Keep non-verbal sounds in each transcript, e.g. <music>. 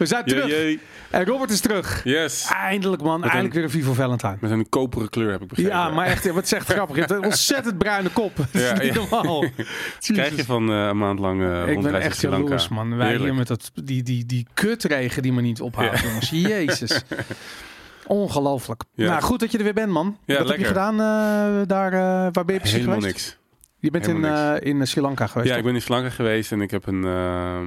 We zijn terug. Jee, En Robert is terug. Yes. Eindelijk man, eindelijk weer een Vivo Valentine. Met een koperen kleur heb ik begrepen. Ja, maar echt, wat zegt grappig. Je hebt een ontzettend bruine kop. Dat is Ja, niet ja. normaal. <laughs> Krijg je van eh, een maand lang eh Ik ben echt jaloers, man. Wij Heerlijk. hier met dat, die, die, die kutregen die me niet ophoudt, jongens. Jezus. <laughs> Ongelooflijk. Ja. Nou, goed dat je er weer bent, man. Ja, Wat heb je gedaan eh, daar? eh, waar ben je precies Helemaal geweest? niks. Je bent in, eh, in Sri Lanka geweest. Ja, ik ben in Sri Lanka geweest en ik heb een, eh,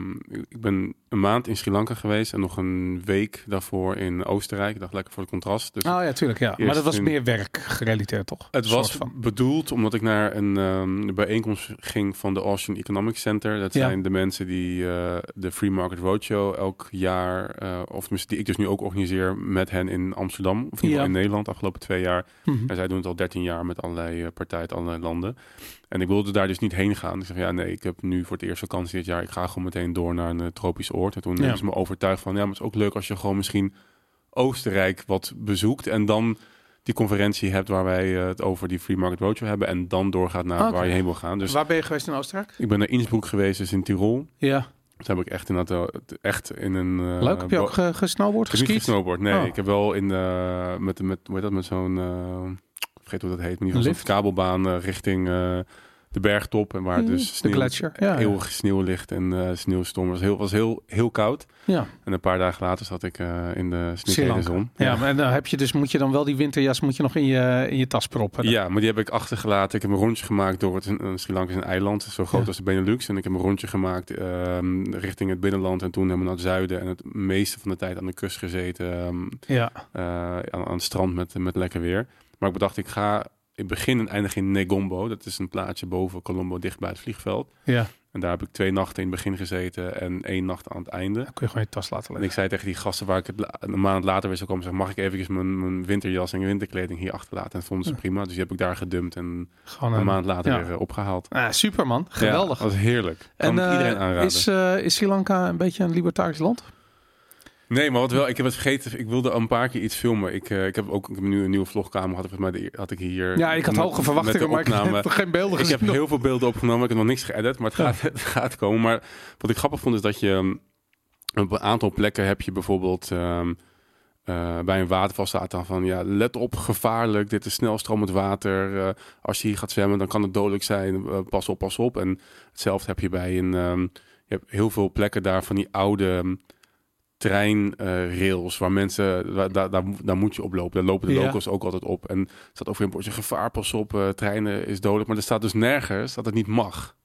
ik ben een maand in Sri Lanka geweest en nog een week daarvoor in Oostenrijk. Ik dacht lekker voor het contrast. Dus Oh ja, tuurlijk. Ja. Maar dat was in- meer werk gerelateerd, toch? Het was van. bedoeld omdat ik naar een ehm, bijeenkomst ging van de Austrian Economic Center. Dat Ja. zijn de mensen die eh, de Free Market Roadshow elk jaar, eh, of die ik dus nu ook organiseer met hen in Amsterdam. Of in, Ja. Nederland, de afgelopen twee jaar. Mhm. En zij doen het al 13 jaar met allerlei eh, partijen uit allerlei landen. En ik wilde daar dus niet heen gaan. Ik zeg, ja nee, ik heb nu voor het eerst vakantie dit jaar. Ik ga gewoon meteen door naar een eh, tropisch oord. En toen Ja. hebben ze me overtuigd van, ja, maar het is ook leuk als je gewoon misschien Oostenrijk wat bezoekt. En dan die conferentie hebt waar wij eh, het over die Free Market Roadshow hebben. En dan doorgaat naar waar je heen wil gaan. Dus Waar ben je geweest in Oostenrijk? ik ben naar Innsbruck geweest, dus in Tirol. Ja. Toen heb ik echt inderdaad eh, echt in een... eh, Leuk. Heb je ook ge- gesnowboard, ik heb niet geskiet? gesnowboard, nee. Oh. Ik heb wel in de, met, met, hoe heet dat, met zo'n, eh, vergeet hoe dat heet, maar Lift? zo'n kabelbaan eh, richting eh, de bergtop. En waar Mm, dus de sneeuw, gletsjer. Ja, sneeuw ligt en eh sneeuwstorm. Het was heel, was heel, heel koud. ja. En een paar dagen later zat ik in de Lanka. zon. Ja, maar dan heb je dus, moet je dan wel die winterjas moet je nog in je, in je tas proppen. Ja, maar die heb ik achtergelaten. Ik heb een rondje gemaakt door het. een- Sri Lanka is een eiland, zo groot Ja. als de Benelux. En ik heb een rondje gemaakt ehm, richting het binnenland en toen helemaal naar het zuiden. En het meeste van de tijd aan de kust gezeten, ehm, Ja. aan, aan het strand met, met lekker weer. Maar ik bedacht, ik ga in begin en eindig in Negombo. Dat is een plaatsje boven Colombo, dicht bij het vliegveld. ja. En daar heb ik twee nachten in het begin gezeten en één nacht aan het einde. Dan kun je gewoon je tas laten En liggen. ik zei tegen die gasten waar ik het een maand later weer zou komen, zeg, mag ik eventjes mijn, mijn winterjas en winterkleding hier achterlaten? En dat vonden ze Ja. prima. Dus die heb ik daar gedumpt en Gewoon een een maand later ja. weer eh, opgehaald. Ah, super man. Geweldig. Ja, dat was heerlijk. Kan en het eh, iedereen aanraden. is, eh, is Sri Lanka een beetje een libertarisch land? Nee, maar wat wel, ik heb het vergeten. Ik wilde een paar keer iets filmen. Ik, eh, ik heb ook ik heb nu een nieuwe vlogkamer. Had ik, mij had ik hier. Ja, ik had met- hoge verwachtingen, maar ik heb geen beelden Ik gezien. heb heel veel beelden opgenomen. Ik heb nog niks geëdit, maar het Ja. gaat, <laughs> het gaat komen. Maar wat ik grappig vond is dat je um, op een aantal plekken heb je bijvoorbeeld ehm, eh, bij een waterval staat dan van ja, let op, gevaarlijk. Dit is snelstromend water. Eh, als je hier gaat zwemmen, dan kan het dodelijk zijn. Pas op, pas op. En hetzelfde heb je bij een. ehm, je hebt heel veel plekken daar van die oude um, treinrails waar mensen waar, daar, daar, daar moet je op lopen. Daar lopen de Ja. locals ook altijd op. En er staat over een bordje gevaar, pas op, eh, treinen is dodelijk. Maar er staat dus nergens dat het niet mag.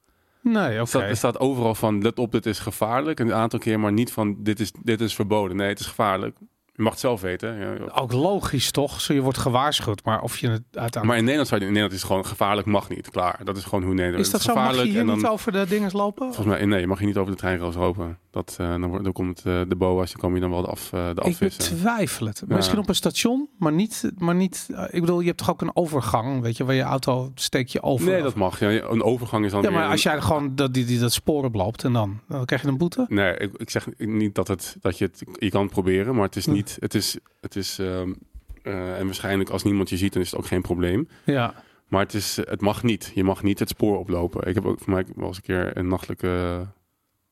Nee, oké. Er, staat, er staat overal van, let op, dit is gevaarlijk. Een aantal keer, maar niet van, dit is, dit is verboden. Nee, het is gevaarlijk. Je mag het zelf weten. Ja. Ook logisch toch? Zo, je wordt gewaarschuwd, maar of je het uiteindelijk... Maar in Nederland, zou je, in Nederland is het gewoon gevaarlijk, mag niet. Klaar. Dat is gewoon hoe Nederland is dat Het zo? Mag je hier en dan, niet over de dingen lopen? Volgens mij, nee, je mag je niet over de treinrails lopen. Dat, eh, dan, wordt, dan komt eh, de boa's, dan kom je dan wel de, af, eh, de Ik afvissen. betwijfel het. Ja. Misschien op een station, maar niet, maar niet... ik bedoel, je hebt toch ook een overgang, weet je, waar je auto steek je over. Nee, dat mag. Ja, een overgang is dan Ja, maar als jij gewoon dat, die, die, dat spoor oploopt en dan, dan krijg je een boete. Nee, ik, ik zeg niet dat, het, dat je het je kan het proberen, maar het is Hm. Niet. Het is, het is ehm, eh, en waarschijnlijk als niemand je ziet, dan is het ook geen probleem. Ja, Maar het, is, het mag niet. Je mag niet het spoor oplopen. Ik heb ook voor mij wel eens een keer een nachtelijke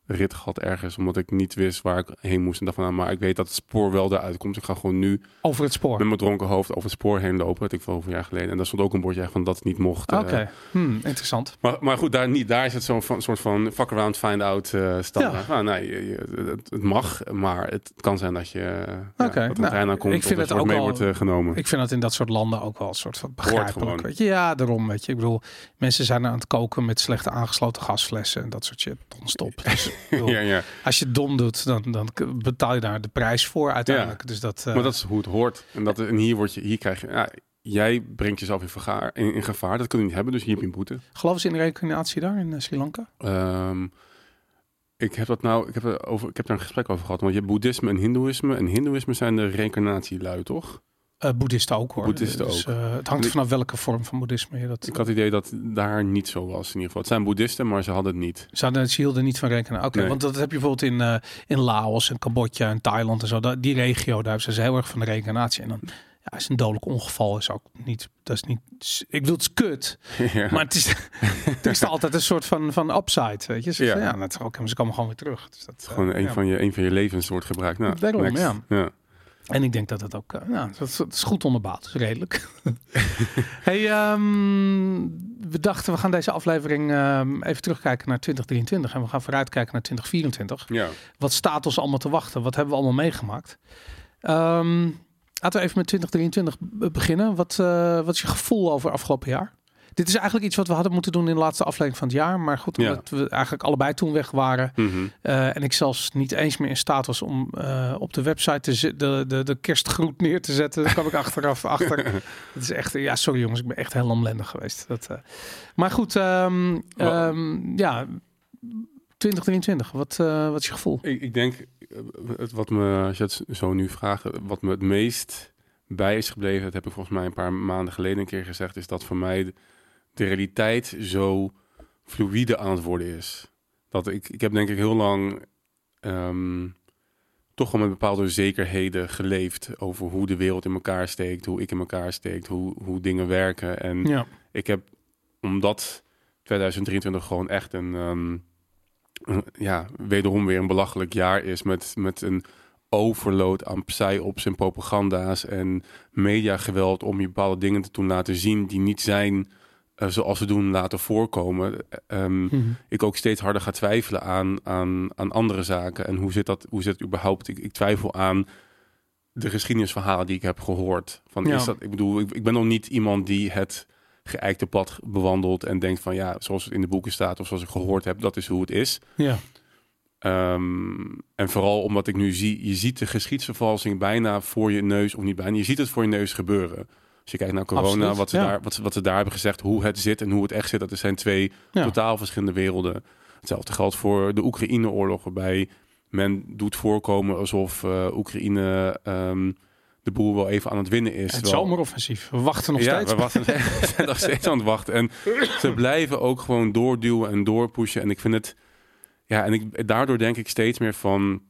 rit gehad ergens, omdat ik niet wist waar ik heen moest. En dacht van, nou, maar ik weet dat het spoor wel eruit komt. Ik ga gewoon nu over het spoor. met mijn dronken hoofd over het spoor heen lopen. Dat ik veel over een jaar geleden. En daar stond ook een bordje van dat het niet mocht. Oké, eh. hmm, interessant. Maar, maar goed, daar, niet, daar is het zo'n soort van fuck around, find out. Ja. Nou, nee, je- je- het, het mag, maar het kan zijn dat je eh, ja, Oké, dat een nou, trein aankomt ik vind dat het ook mee wel- wordt genomen. Ik vind dat in dat soort landen ook wel een soort van begrijpelijk. gewoon. Weet je? Ja, daarom weet je. Ik bedoel, mensen zijn aan het koken met slechte aangesloten gasflessen en dat soort shit. Non-stop. <laughs> Dus, ja, ja. Als je het dom doet, dan, dan betaal je daar de prijs voor uiteindelijk. Dus dat, eh, maar dat is hoe het hoort. En, dat, en hier, word je, hier krijg je... Ja, jij brengt jezelf in, vergaar, in, in gevaar. Dat kun je niet hebben, dus hier heb je een boete. Geloven ze in de reïncarnatie daar in eh, Sri Lanka? Ehm, ik heb dat nou, ik heb, er over, ik heb daar een gesprek over gehad. Want je hebt boeddhisme en hindoeïsme. En hindoeïsme zijn de reïncarnatielui, toch? Eh boeddhisten ook hoor. Boeddhisten Dus, ook. eh, het hangt vanaf welke vorm van boeddhisme je dat... Ik had het idee dat daar niet zo was in ieder geval. Het zijn boeddhisten, maar ze hadden het niet. Ze hadden- ze hielden niet van rekenen. Oké, Nee. want dat heb je bijvoorbeeld in, eh, in Laos en Cambodja en Thailand en zo. Dat, die regio, daar zijn ze heel erg van de reïncarnatie. En dan Ja, is een dodelijk ongeval is ook niet. Dat is niet. Ik wil het is kut, <laughs> ja. maar het is. er is altijd een soort van van upside, weet je? Ze, Ja. ja. dat is ook. Ze komen gewoon weer terug. Dus dat, Gewoon een, ja. van je, een van je levens wordt gebruikt. Nou, Daarom, ja. En ik denk dat het ook. eh, nou, dat is, dat is goed onderbouwd, dus redelijk. <laughs> hey, ehm, we dachten we gaan deze aflevering ehm, even terugkijken naar 2023 en we gaan vooruitkijken naar 2024. Ja. Wat staat ons allemaal te wachten? Wat hebben we allemaal meegemaakt? Ehm, laten we even met 2023 be- beginnen. Wat, eh, wat is je gevoel over afgelopen jaar? Dit is eigenlijk iets wat we hadden moeten doen in de laatste aflevering van het jaar. Maar goed, Ja. omdat we eigenlijk allebei toen weg waren. Mhm. eh, en ik zelfs niet eens meer in staat was om eh, op de website de, de, de kerstgroet neer te zetten. Daar kwam ik achteraf <laughs> achter. Het is echt, ja, sorry jongens, ik ben echt heel lamlendig geweest. Dat, eh. Maar goed, ehm, ehm, ja, 2023, wat, wat is je gevoel? Ik, ik denk, het, wat me, als je het zo nu vraagt, wat me het meest bij is gebleven, dat heb ik volgens mij een paar maanden geleden een keer gezegd, is dat voor mij de, realiteit zo fluïde aan het worden is. Dat ik, ik heb denk ik heel lang ehm, toch wel met bepaalde zekerheden geleefd over hoe de wereld in elkaar steekt, hoe ik in elkaar steekt, hoe, hoe dingen werken. En Ja, ik heb, omdat 2023 gewoon echt een, ehm, een- ja, wederom weer een belachelijk jaar is met, met een overload aan psyops en propaganda's en mediageweld om je bepaalde dingen te doen laten zien die niet zijn eh, zoals ze doen laten voorkomen. Ehm, Mhm. ik ook steeds harder ga twijfelen aan, aan, aan andere zaken. En hoe zit dat, hoe zit het überhaupt? Ik, ik twijfel aan de geschiedenisverhalen die ik heb gehoord. Van, Ja. is dat, ik bedoel, ik, ik ben nog niet iemand die het geëikte pad bewandelt en denkt van ja, zoals het in de boeken staat of zoals ik gehoord heb, dat is hoe het is. ja. Ehm, en vooral omdat ik nu zie, je ziet de geschiedsvervalsing bijna voor je neus, of niet bijna, je ziet het voor je neus gebeuren. Als je kijkt naar corona, Absoluut, wat, ze ja. daar, wat, wat ze daar hebben gezegd, hoe het zit en hoe het echt zit, dat zijn twee Ja. totaal verschillende werelden. Hetzelfde geldt voor de Oekraïne-oorlog, waarbij men doet voorkomen alsof eh, Oekraïne ehm, de boel wel even aan het winnen is. Het terwijl- zomeroffensief. We wachten nog ja, steeds. we wachten, <laughs> zijn nog steeds aan het wachten. En ze blijven ook gewoon doorduwen en doorpushen. En ik vind het... Ja, en ik, daardoor denk ik steeds meer van...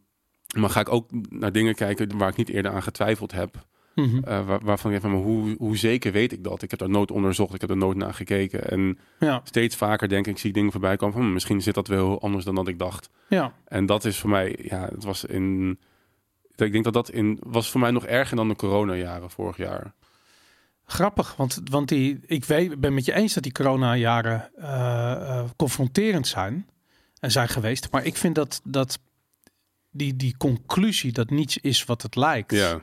Maar ga ik ook naar dingen kijken waar ik niet eerder aan getwijfeld heb. Mhm. eh, waar- waarvan ik denk van, maar hoe, hoe zeker weet ik dat? Ik heb daar nooit onderzocht, ik heb er nooit naar gekeken. En Ja, steeds vaker denk ik, zie ik dingen voorbij komen van... hm, misschien zit dat wel heel anders dan dat ik dacht. ja. En dat is voor mij, ja, het was in... Ik denk dat dat in, was voor mij nog erger dan de coronajaren vorig jaar. Grappig, want, want die, ik weet, ben met je eens dat die corona-jaren eh, confronterend zijn en zijn geweest. Maar ik vind dat, dat die, die conclusie dat niets is wat het lijkt. Ja,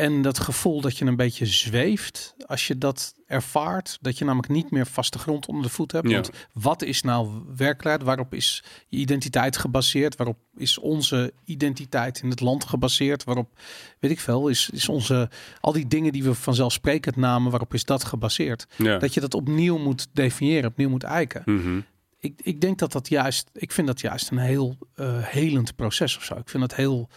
En dat gevoel dat je een beetje zweeft als je dat ervaart. Dat je namelijk niet meer vaste grond onder de voet hebt. Ja. Want wat is nou werkelijkheid? Waarop is je identiteit gebaseerd? Waarop is onze identiteit in het land gebaseerd? Waarop, weet ik veel, is, is onze... Al die dingen die we vanzelfsprekend namen, waarop is dat gebaseerd? ja. Dat je dat opnieuw moet definiëren, opnieuw moet eiken. Mhm. Ik, ik denk dat dat juist, ik vind dat juist een heel eh, helend proces of zo. Ik vind dat heel,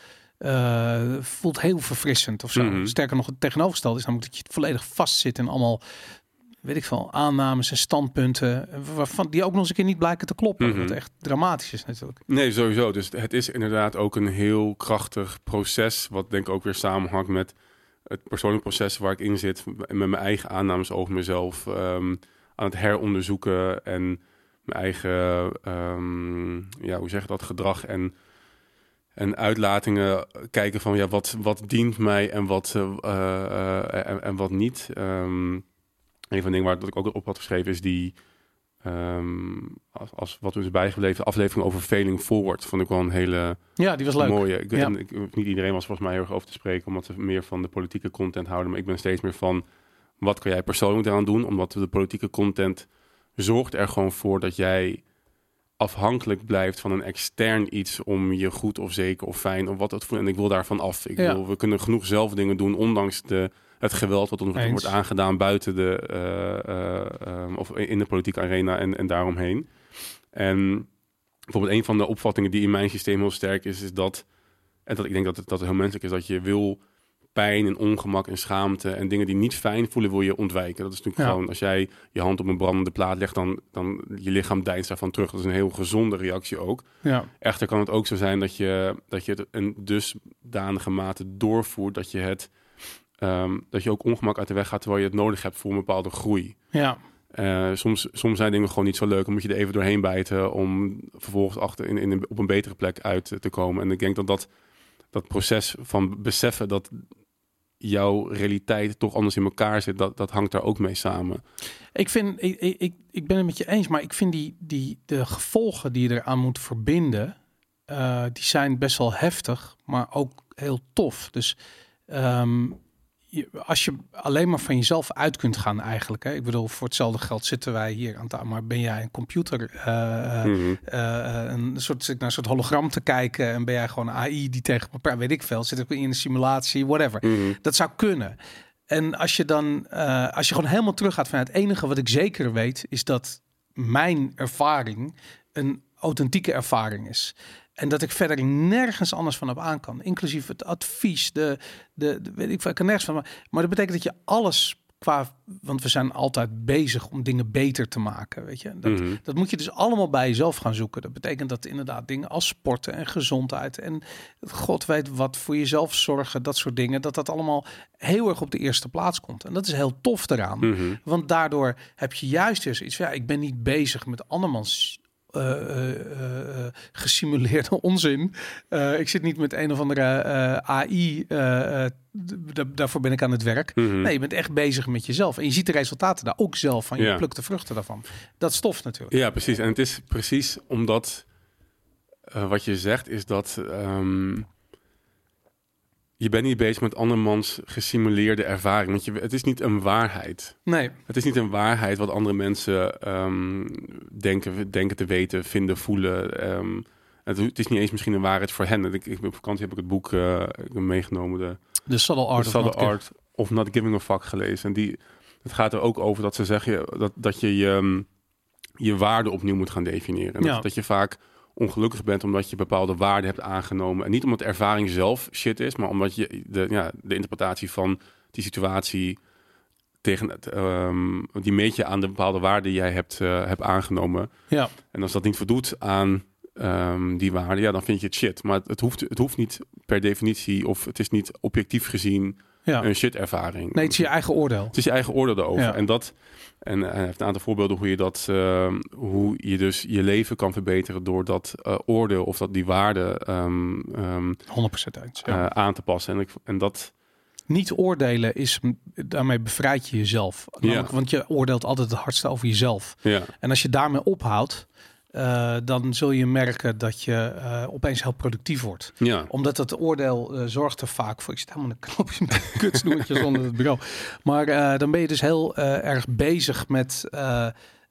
eh, voelt heel verfrissend of zo. Mhm. Sterker nog, het tegenovergestelde is namelijk dat je volledig vastzit in allemaal, weet ik veel, aannames en standpunten, waarvan die ook nog eens een keer niet blijken te kloppen. Mhm. Wat echt dramatisch is natuurlijk. Nee, sowieso. Dus het is inderdaad ook een heel krachtig proces, wat denk ik ook weer samenhangt met het persoonlijk proces waar ik in zit, met mijn eigen aannames over mezelf ehm, aan het heronderzoeken en mijn eigen, ehm, ja, hoe zeg je dat, gedrag en, en uitlatingen kijken van, ja, wat, wat dient mij en wat, eh, eh, en, en wat niet. Ehm, een van de dingen waar dat ik ook op had geschreven is die Ehm, als, als wat we is bijgebleven, de aflevering over Failing Forward, vond ik wel een hele Ja, die was leuk. mooie. Ik, Ja. ik, niet iedereen was volgens mij heel erg over te spreken, omdat we meer van de politieke content houden. Maar ik ben steeds meer van, wat kan jij persoonlijk eraan doen? Omdat de politieke content zorgt er gewoon voor dat jij afhankelijk blijft van een extern iets om je goed of zeker of fijn of wat het voelt. En ik wil daarvan af. Ik Ja. wil, we kunnen genoeg zelf dingen doen, ondanks de, het geweld wat ons Eens. wordt aangedaan buiten de eh, eh, ehm, of in de politieke arena en, en daaromheen. En bijvoorbeeld een van de opvattingen die in mijn systeem heel sterk is, is dat, en dat ik denk dat het, dat het heel menselijk is, dat je wil pijn en ongemak en schaamte en dingen die niet fijn voelen, wil je ontwijken. Dat is natuurlijk Ja. gewoon, als jij je hand op een brandende plaat legt, dan, dan je lichaam deinst daarvan terug. Dat is een heel gezonde reactie ook. Ja, Echter kan het ook zo zijn dat je, dat je het een dusdanige mate doorvoert dat je het ehm, dat je ook ongemak uit de weg gaat terwijl je het nodig hebt voor een bepaalde groei. Ja. Eh, soms, soms zijn dingen gewoon niet zo leuk. Dan moet je er even doorheen bijten om vervolgens achter in, in, op een betere plek uit te komen. En ik denk dat dat, dat proces van beseffen dat jouw realiteit toch anders in elkaar zit, dat, dat hangt daar ook mee samen. Ik vind, ik, ik, ben het met je eens, maar ik vind die, die de gevolgen die je eraan moet verbinden, eh, die zijn best wel heftig, maar ook heel tof. Dus ehm, als je alleen maar van jezelf uit kunt gaan eigenlijk. Hè? Ik bedoel, voor hetzelfde geld zitten wij hier aan tafel, maar ben jij een computer, eh, eh, Mhm. eh, een soort, zit naar een soort hologram te kijken en ben jij gewoon AI die tegen elkaar, weet ik veel, zit ik in een simulatie, whatever. Mhm. Dat zou kunnen. En als je dan, als je gewoon helemaal teruggaat van het enige wat ik zeker weet, is dat mijn ervaring een authentieke ervaring is. En dat ik verder nergens anders van op aan kan. Inclusief het advies, de, de, de- weet ik ik kan nergens van. Maar, maar dat betekent dat je alles qua, want we zijn altijd bezig om dingen beter te maken, weet je. Dat, Mhm. dat moet je dus allemaal bij jezelf gaan zoeken. Dat betekent dat inderdaad dingen als sporten en gezondheid en God weet wat voor jezelf zorgen, dat soort dingen, dat dat allemaal heel erg op de eerste plaats komt. En dat is heel tof eraan. Mhm. Want daardoor heb je juist dus iets van, ja, ik ben niet bezig met andermans eh, eh, eh, gesimuleerde <laughs> onzin. Ik zit niet met een of andere AI, daarvoor ben ik aan het werk. Mhm. Nee, je bent echt bezig met jezelf. En je ziet de resultaten daar ook zelf van. Je Ja. plukt de vruchten daarvan. Dat stoft natuurlijk. Ja, precies. En het is precies omdat wat je zegt is dat ehm, je bent niet bezig met andermans gesimuleerde ervaring. Want je, het is niet een waarheid. Nee, Het is niet een waarheid wat andere mensen ehm, denken, denken te weten, vinden, voelen. Ehm, het, het is niet eens misschien een waarheid voor hen. Ik, ik, op vakantie heb ik het boek heb meegenomen, de de subtle art The of not giving. Art of Not Giving a Fuck gelezen. En die, het gaat er ook over dat ze zeggen dat, dat je je, mm, je waarde opnieuw moet gaan definiëren. En Ja. Dat, dat je vaak ongelukkig bent omdat je bepaalde waarden hebt aangenomen. En niet omdat de ervaring zelf shit is, maar omdat je de, ja, de interpretatie van die situatie tegen het, ehm, die meet je aan de bepaalde waarden die jij hebt, eh, hebt aangenomen. Ja, En als dat niet voldoet aan ehm, die waarde, ja, dan vind je het shit. Maar het, het, hoeft, het hoeft niet per definitie, of het is niet objectief gezien ja. een shit ervaring. Nee, het is je eigen oordeel. Het is je eigen oordeel erover. Ja. En dat en hij heeft een aantal voorbeelden hoe je dat, ehm, hoe je dus je leven kan verbeteren door dat eh, oordeel of dat die waarde ehm, ehm, 100% eens. Ja. eh, aan te passen. En, ik, en dat, Niet oordelen is, daarmee bevrijd je jezelf. Namelijk, Want je oordeelt altijd het hardste over jezelf. ja, En als je daarmee ophoudt, eh, dan zul je merken dat je eh, opeens heel productief wordt. ja, Omdat het oordeel eh, zorgt er vaak voor. Ik zit helemaal een knopje met <laughs> kutsnoertjes onder het bureau. Maar dan ben je dus heel erg bezig met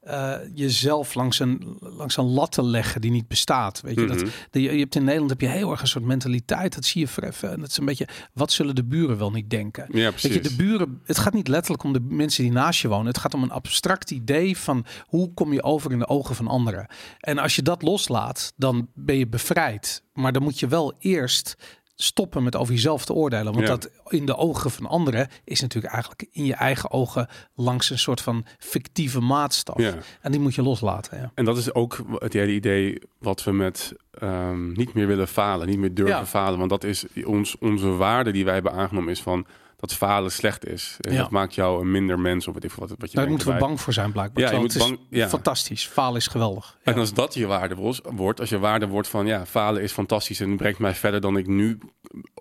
eh, jezelf langs een, langs een lat te leggen die niet bestaat. Weet je, dat, Mhm. de- je, hebt in Nederland heb je heel erg een soort mentaliteit. Dat zie je verheffen. En dat is een beetje, wat zullen de buren wel niet denken? ja, Weet je, de buren, het gaat niet letterlijk om de mensen die naast je wonen. Het gaat om een abstract idee van hoe kom je over in de ogen van anderen. En als je dat loslaat, dan ben je bevrijd. Maar dan moet je wel eerst stoppen met over jezelf te oordelen. Want Ja. dat in de ogen van anderen is natuurlijk eigenlijk in je eigen ogen langs een soort van fictieve maatstaf. Ja. En die moet je loslaten. Ja. En dat is ook het hele idee wat we met ehm, niet meer willen falen, niet meer durven falen. Want dat is ons, onze waarde die wij hebben aangenomen, is van dat falen slecht is. En Ja. Dat maakt jou een minder mens of veel wat, wat je Daar moeten we bang voor zijn blijkbaar. Ja, je moet het is bang- ja. fantastisch. Falen is geweldig. En als dat je waarde wordt, als je waarde wordt van ja, falen is fantastisch en brengt mij verder dan ik nu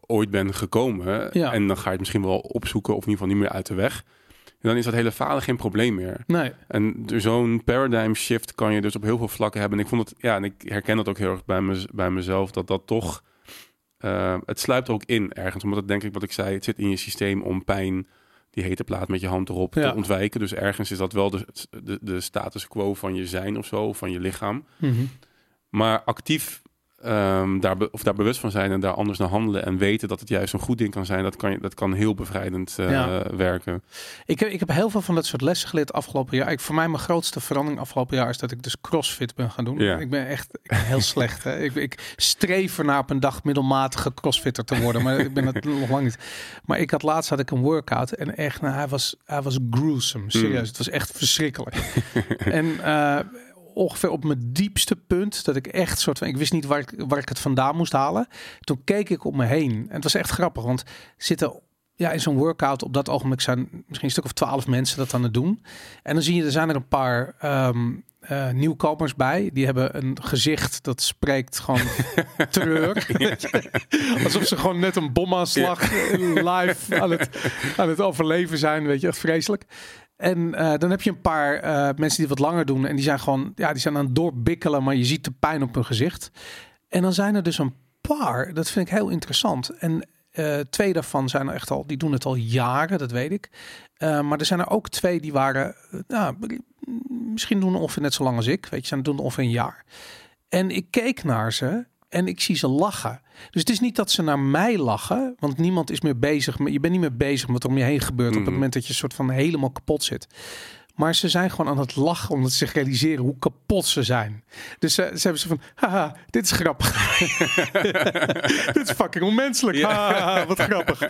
ooit ben gekomen. Ja. En dan ga je het misschien wel opzoeken of in ieder geval niet meer uit de weg. En dan is dat hele falen geen probleem meer. Nee, En zo'n paradigm shift kan je dus op heel veel vlakken hebben. En ik vond het, ja, en ik herken dat ook heel erg bij, me, bij mezelf, dat dat toch, eh, het sluipt er ook in ergens. Omdat het denk ik, wat ik zei, het zit in je systeem om pijn, die hete plaat met je hand erop, Ja. te ontwijken. Dus ergens is dat wel de, de, de status quo van je zijn of zo, van je lichaam. Mhm. Maar actief ehm, daar, be- of daar bewust van zijn en daar anders naar handelen en weten dat het juist een goed ding kan zijn, dat kan, je- dat kan heel bevrijdend eh, Ja. werken. Ik heb, ik heb heel veel van dat soort lessen geleerd afgelopen jaar. Ik, voor mij mijn grootste verandering afgelopen jaar is dat ik dus crossfit ben gaan doen. Ja. Ik ben echt ik ben heel <laughs> slecht. Hè. Ik, ik streef ernaar op een dag middelmatige crossfitter te worden, maar ik ben het <laughs> nog lang niet. Maar ik had laatst had ik een workout en echt, nou, hij was, hij was gruesome. Serieus, Mm. het was echt verschrikkelijk. en eh, ongeveer op mijn diepste punt dat ik echt soort van, ik wist niet waar ik, waar ik het vandaan moest halen. Toen keek ik om me heen en het was echt grappig, want zitten ja, in zo'n workout op dat ogenblik zijn misschien een stuk of twaalf mensen dat aan het doen. En dan zie je, er zijn er een paar ehm, eh, nieuwkomers bij. Die hebben een gezicht dat spreekt gewoon <laughs> terreur. Alsof ze gewoon net een bomaanslag live aan het, aan het overleven zijn. Weet je, echt vreselijk. En eh, dan heb je een paar eh, mensen die wat langer doen. En die zijn gewoon, ja, die zijn aan het doorbikkelen. Maar je ziet de pijn op hun gezicht. En dan zijn er dus een paar. Dat vind ik heel interessant. En uh, twee daarvan zijn er echt al, die doen het al jaren, dat weet ik. maar er zijn er ook twee die waren, nou, misschien doen ongeveer net zo lang als ik. Weet je, ze doen ongeveer een jaar. En ik keek naar ze en ik zie ze lachen. Dus het is niet dat ze naar mij lachen, want niemand is meer bezig. Je bent niet meer bezig met wat om je heen gebeurt op het mhm. moment dat je soort van helemaal kapot zit. Maar ze zijn gewoon aan het lachen omdat ze zich realiseren hoe kapot ze zijn. Dus ze, ze hebben ze van, haha, dit is grappig. <laughs> dit is fucking onmenselijk. Ja. wat grappig.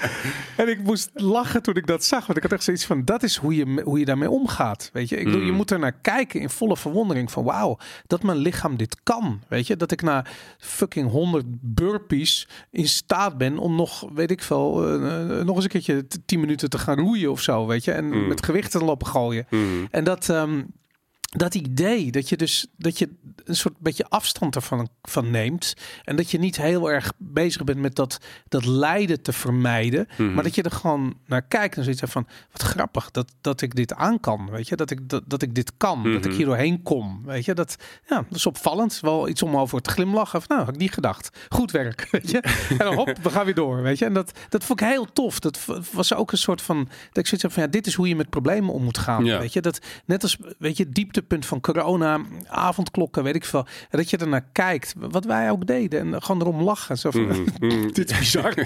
En ik moest lachen toen ik dat zag. Want ik had echt zoiets van, dat is hoe je, hoe je daarmee omgaat. Weet je, ik bedoel, je mm. moet er naar kijken in volle verwondering van, wauw, dat mijn lichaam dit kan. Weet je, dat ik na fucking 100 burpees in staat ben om nog, weet ik veel, uh, nog eens een keertje 10 minuten te gaan roeien of zo. Weet je, en mm. met gewichten te lopen gooien. Mm. En dat, um, dat idee dat je dus dat je een soort beetje afstand ervan van neemt. En dat je niet heel erg bezig bent met dat, dat lijden te vermijden. Mhm. Maar dat je er gewoon naar kijkt en zoiets van wat grappig dat, dat ik dit aan kan. Weet je, dat ik, dat, dat ik dit kan. Dat ik mhm. hier doorheen kom. Weet je, dat, ja, dat is opvallend. Wel iets om over te glimlachen. Of, nou, had ik niet gedacht. Goed werk. <laughs> Weet je. En dan hop, we gaan weer door. Weet je. En dat, dat vond ik heel tof. Dat was ook een soort van. Dat ik zoiets heb van ja, dit is hoe je met problemen om moet gaan. Ja. Weet je, dat net als weet je, dieptepunt van corona, avondklokken, weet ik veel. Dat je er naar kijkt, wat wij ook deden. En gewoon erom lachen. Zo van, mm, <laughs> mm. dit is bizar. <laughs>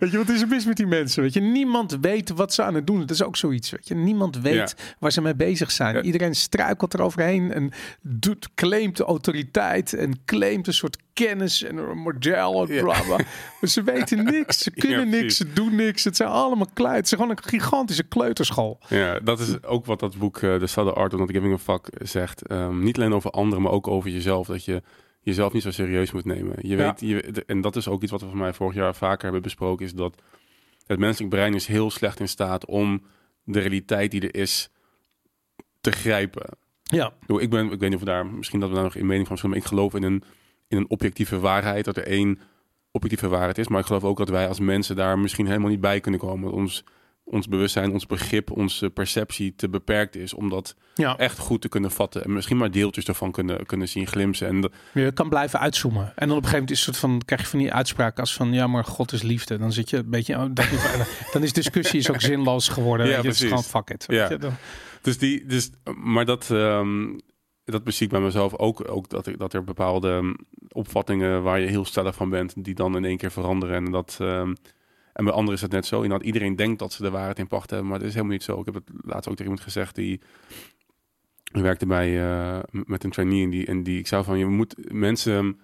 Weet je, wat is er mis met die mensen? Weet je, niemand weet wat ze aan het doen. Het is ook zoiets. Weet je, niemand weet waar ze mee bezig zijn. Iedereen struikelt eroverheen en doet, claimt de autoriteit en claimt een soort kennis en een model en bla bla. maar ze weten <laughs> niks, ze kunnen niks, ze doen niks. Het zijn allemaal klein. Het is gewoon een gigantische kleuterschool. Ja, dat is ook wat dat boek uh, The Subtle Art of Not Giving a Fuck zegt. Um, niet alleen over anderen, maar ook over jezelf. Dat je jezelf niet zo serieus moet nemen. Je weet, je, en dat is ook iets wat we van mij vorig jaar vaker hebben besproken, is dat het menselijk brein is heel slecht in staat om de realiteit die er is te grijpen. Ja. Ik ben, ik weet niet of we daar misschien dat we daar nog in mening van zullen, maar ik geloof in een in een objectieve waarheid, dat er één objectieve waarheid is. Maar ik geloof ook dat wij als mensen daar misschien helemaal niet bij kunnen komen. Ons, ons bewustzijn, ons begrip, onze perceptie te beperkt is om dat ja. echt goed te kunnen vatten. En misschien maar deeltjes ervan kunnen, kunnen zien glimsen. En je kan blijven uitzoomen. En dan op een gegeven moment is het soort van, krijg je van die uitspraak als van ja, maar God is liefde. Dan zit je een beetje, oh, <laughs> dan is discussie is ook zinloos geworden. Ja, precies. Het is gewoon fuck it. Ja. Dus die, dus, maar dat, um, dat bezie ik bij mezelf ook, ook dat, ik, dat er bepaalde mm, opvattingen waar je heel stellig van bent, die dan in één keer veranderen. En, dat, um, en bij anderen is het net zo. dat iedereen denkt dat ze de waarheid in pacht hebben, maar dat is helemaal niet zo. Ik heb het laatst ook tegen iemand gezegd die werkte bij uh, met een trainee en die, en die ik zou van je moet mensen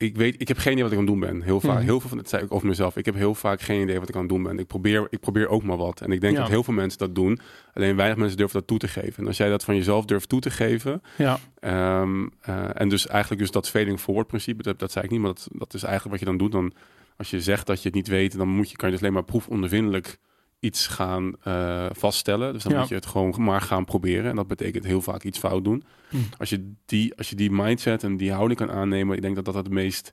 ik weet, ik heb geen idee wat ik aan het doen ben. Heel vaak, mhm. heel veel van het zei ik over mezelf. Ik heb heel vaak geen idee wat ik aan het doen ben. Ik probeer, ik probeer ook maar wat. En ik denk dat heel veel mensen dat doen. Alleen weinig mensen durven dat toe te geven. En als jij dat van jezelf durft toe te geven. Ja. Ehm, eh, en dus eigenlijk dus dat failing forward principe, dat, dat zei ik niet, maar dat, dat is eigenlijk wat je dan doet. Dan als je zegt dat je het niet weet, dan moet je kan je dus alleen maar proefondervindelijk iets gaan uh, vaststellen. Dus dan moet je het gewoon maar gaan proberen. En dat betekent heel vaak iets fout doen. Hm. Als, je die, als je die mindset en die houding kan aannemen, ik denk dat dat het meest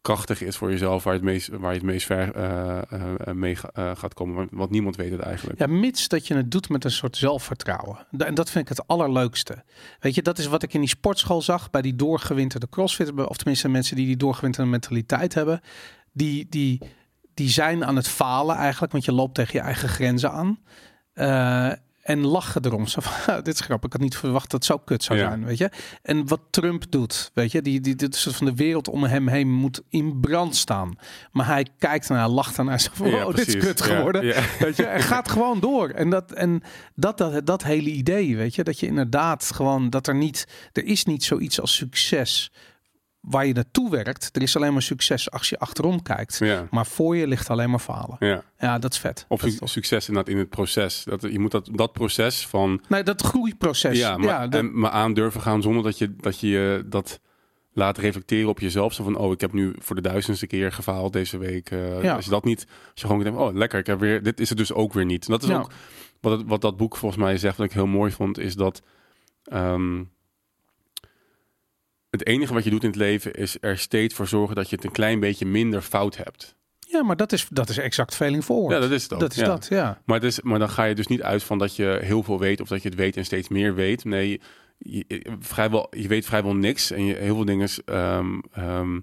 krachtig is voor jezelf, waar, het meest, waar je het meest ver uh, uh, mee gaat komen. Want niemand weet het eigenlijk. Ja, mits dat je het doet met een soort zelfvertrouwen. En dat vind ik het allerleukste. Weet je, dat is wat ik in die sportschool zag bij die doorgewinterde crossfit, of tenminste mensen die die doorgewinterde mentaliteit hebben. Die, die, die zijn aan het falen eigenlijk, want je loopt tegen je eigen grenzen aan. Uh, en lachen erom. Zo van, <laughs> dit is grappig. Ik had niet verwacht dat het zo kut zou zijn, weet je. En wat Trump doet, weet je, die, die, dit soort van de wereld om hem heen moet in brand staan. Maar hij kijkt naar, lacht naar, zo van, oh, dit is kut geworden, <laughs> weet je. En gaat gewoon door. En dat, en dat, dat, dat hele idee, weet je, dat je inderdaad gewoon, dat er niet, er is niet zoiets als succes waar je naartoe werkt. Er is alleen maar succes als je achterom kijkt. Ja. Maar voor je ligt alleen maar falen. Ja, ja dat is vet. Of dat succes inderdaad in het proces. Dat, je moet dat, dat proces van... Nee, dat groeiproces. Ja, maar, ja, en, maar aan durven gaan zonder dat je, dat je dat laat reflecteren op jezelf. Zo van, oh, ik heb nu voor de duizendste keer gefaald deze week. Eh, Ja. Als je dat niet, als je gewoon denkt, oh, lekker, ik heb weer, dit is het dus ook weer niet. En dat is ook wat, het, wat dat boek volgens mij zegt, wat ik heel mooi vond, is dat ehm, het enige wat je doet in het leven is er steeds voor zorgen dat je het een klein beetje minder fout hebt. Ja, maar dat is, dat is exact feeling forward. Ja, dat is het ook. Dat is ja. dat, ja. Maar, het is, maar dan ga je dus niet uit van dat je heel veel weet of dat je het weet en steeds meer weet. Nee, je, vrijwel, je weet vrijwel niks en je, heel veel dingen ehm, ehm, eh,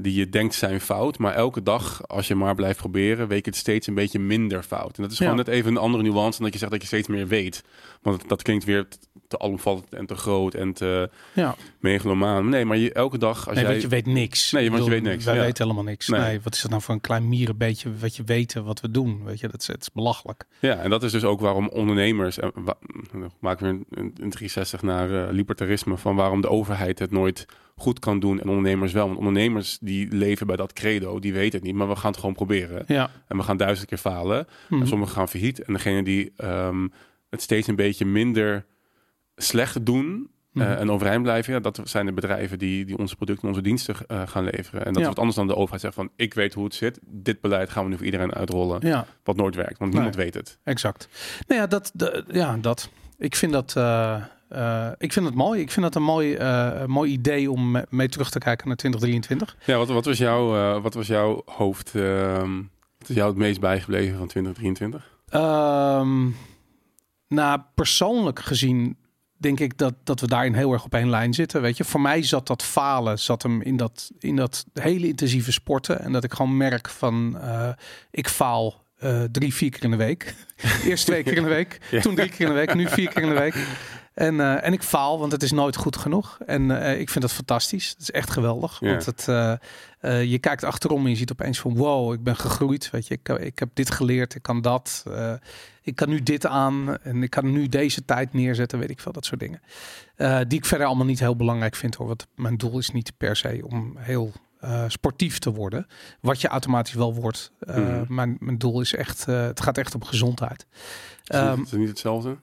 die je denkt zijn fout. Maar elke dag, als je maar blijft proberen, weet het steeds een beetje minder fout. En dat is gewoon Ja. net even een andere nuance dan dat je zegt dat je steeds meer weet. Want dat klinkt weer te- te alomvattend en te groot en te ja. megalomaan. Nee, maar je, elke dag als Nee, jij... want je weet niks. Nee, want je weet niks, Wij ja. weten helemaal niks. Nee. Nee. wat is dat nou voor een klein mierenbeetje wat je weten wat we doen? Weet je, dat is, het is belachelijk. Ja, en dat is dus ook waarom ondernemers, en wa- dan maken we een, een, een 360 naar eh, libertarisme, van waarom de overheid het nooit goed kan doen en ondernemers wel. Want ondernemers die leven bij dat credo, die weten het niet, maar we gaan het gewoon proberen. Ja. En we gaan duizend keer falen. Mhm. En sommigen gaan failliet. En degene die ehm, het steeds een beetje minder slecht doen eh, Mhm. en overeind blijven, ja, dat zijn de bedrijven die, die onze producten, onze diensten eh, gaan leveren. En dat Ja. is wat anders dan de overheid zegt van, ik weet hoe het zit. Dit beleid gaan we nu voor iedereen uitrollen. Ja, Wat nooit werkt, want niemand weet het. exact. Nou ja, dat, de, ja, dat. Ik vind dat, eh, eh, ik vind het mooi. Ik vind dat een mooi, eh, mooi idee om me- mee terug te kijken naar 2023. Ja, wat, wat was jouw, eh, wat was jouw hoofd, ehm, wat is jou het meest bijgebleven van 2023? Ehm nou, persoonlijk gezien denk ik dat, dat we daarin heel erg op één lijn zitten. Weet je, voor mij zat dat falen, zat hem in dat, in dat hele intensieve sporten. En dat ik gewoon merk van, ik faal drie, vier keer in de week. <laughs> Eerst twee keer in de week, Ja. toen drie keer in de week, nu vier keer in de week. En, eh, en ik faal, want het is nooit goed genoeg. En eh, ik vind dat fantastisch. Het is echt geweldig. Ja. Want het, eh, je kijkt achterom en je ziet opeens van wow, ik ben gegroeid. Weet je, ik, ik heb dit geleerd, ik kan dat. ik kan nu dit aan en ik kan nu deze tijd neerzetten, weet ik veel, dat soort dingen. Die ik verder allemaal niet heel belangrijk vind hoor. Want mijn doel is niet per se om heel sportief te worden. Wat je automatisch wel wordt. Mhm. mijn, mijn doel is echt, het gaat echt om gezondheid. Is, het- Ehm, is het niet hetzelfde?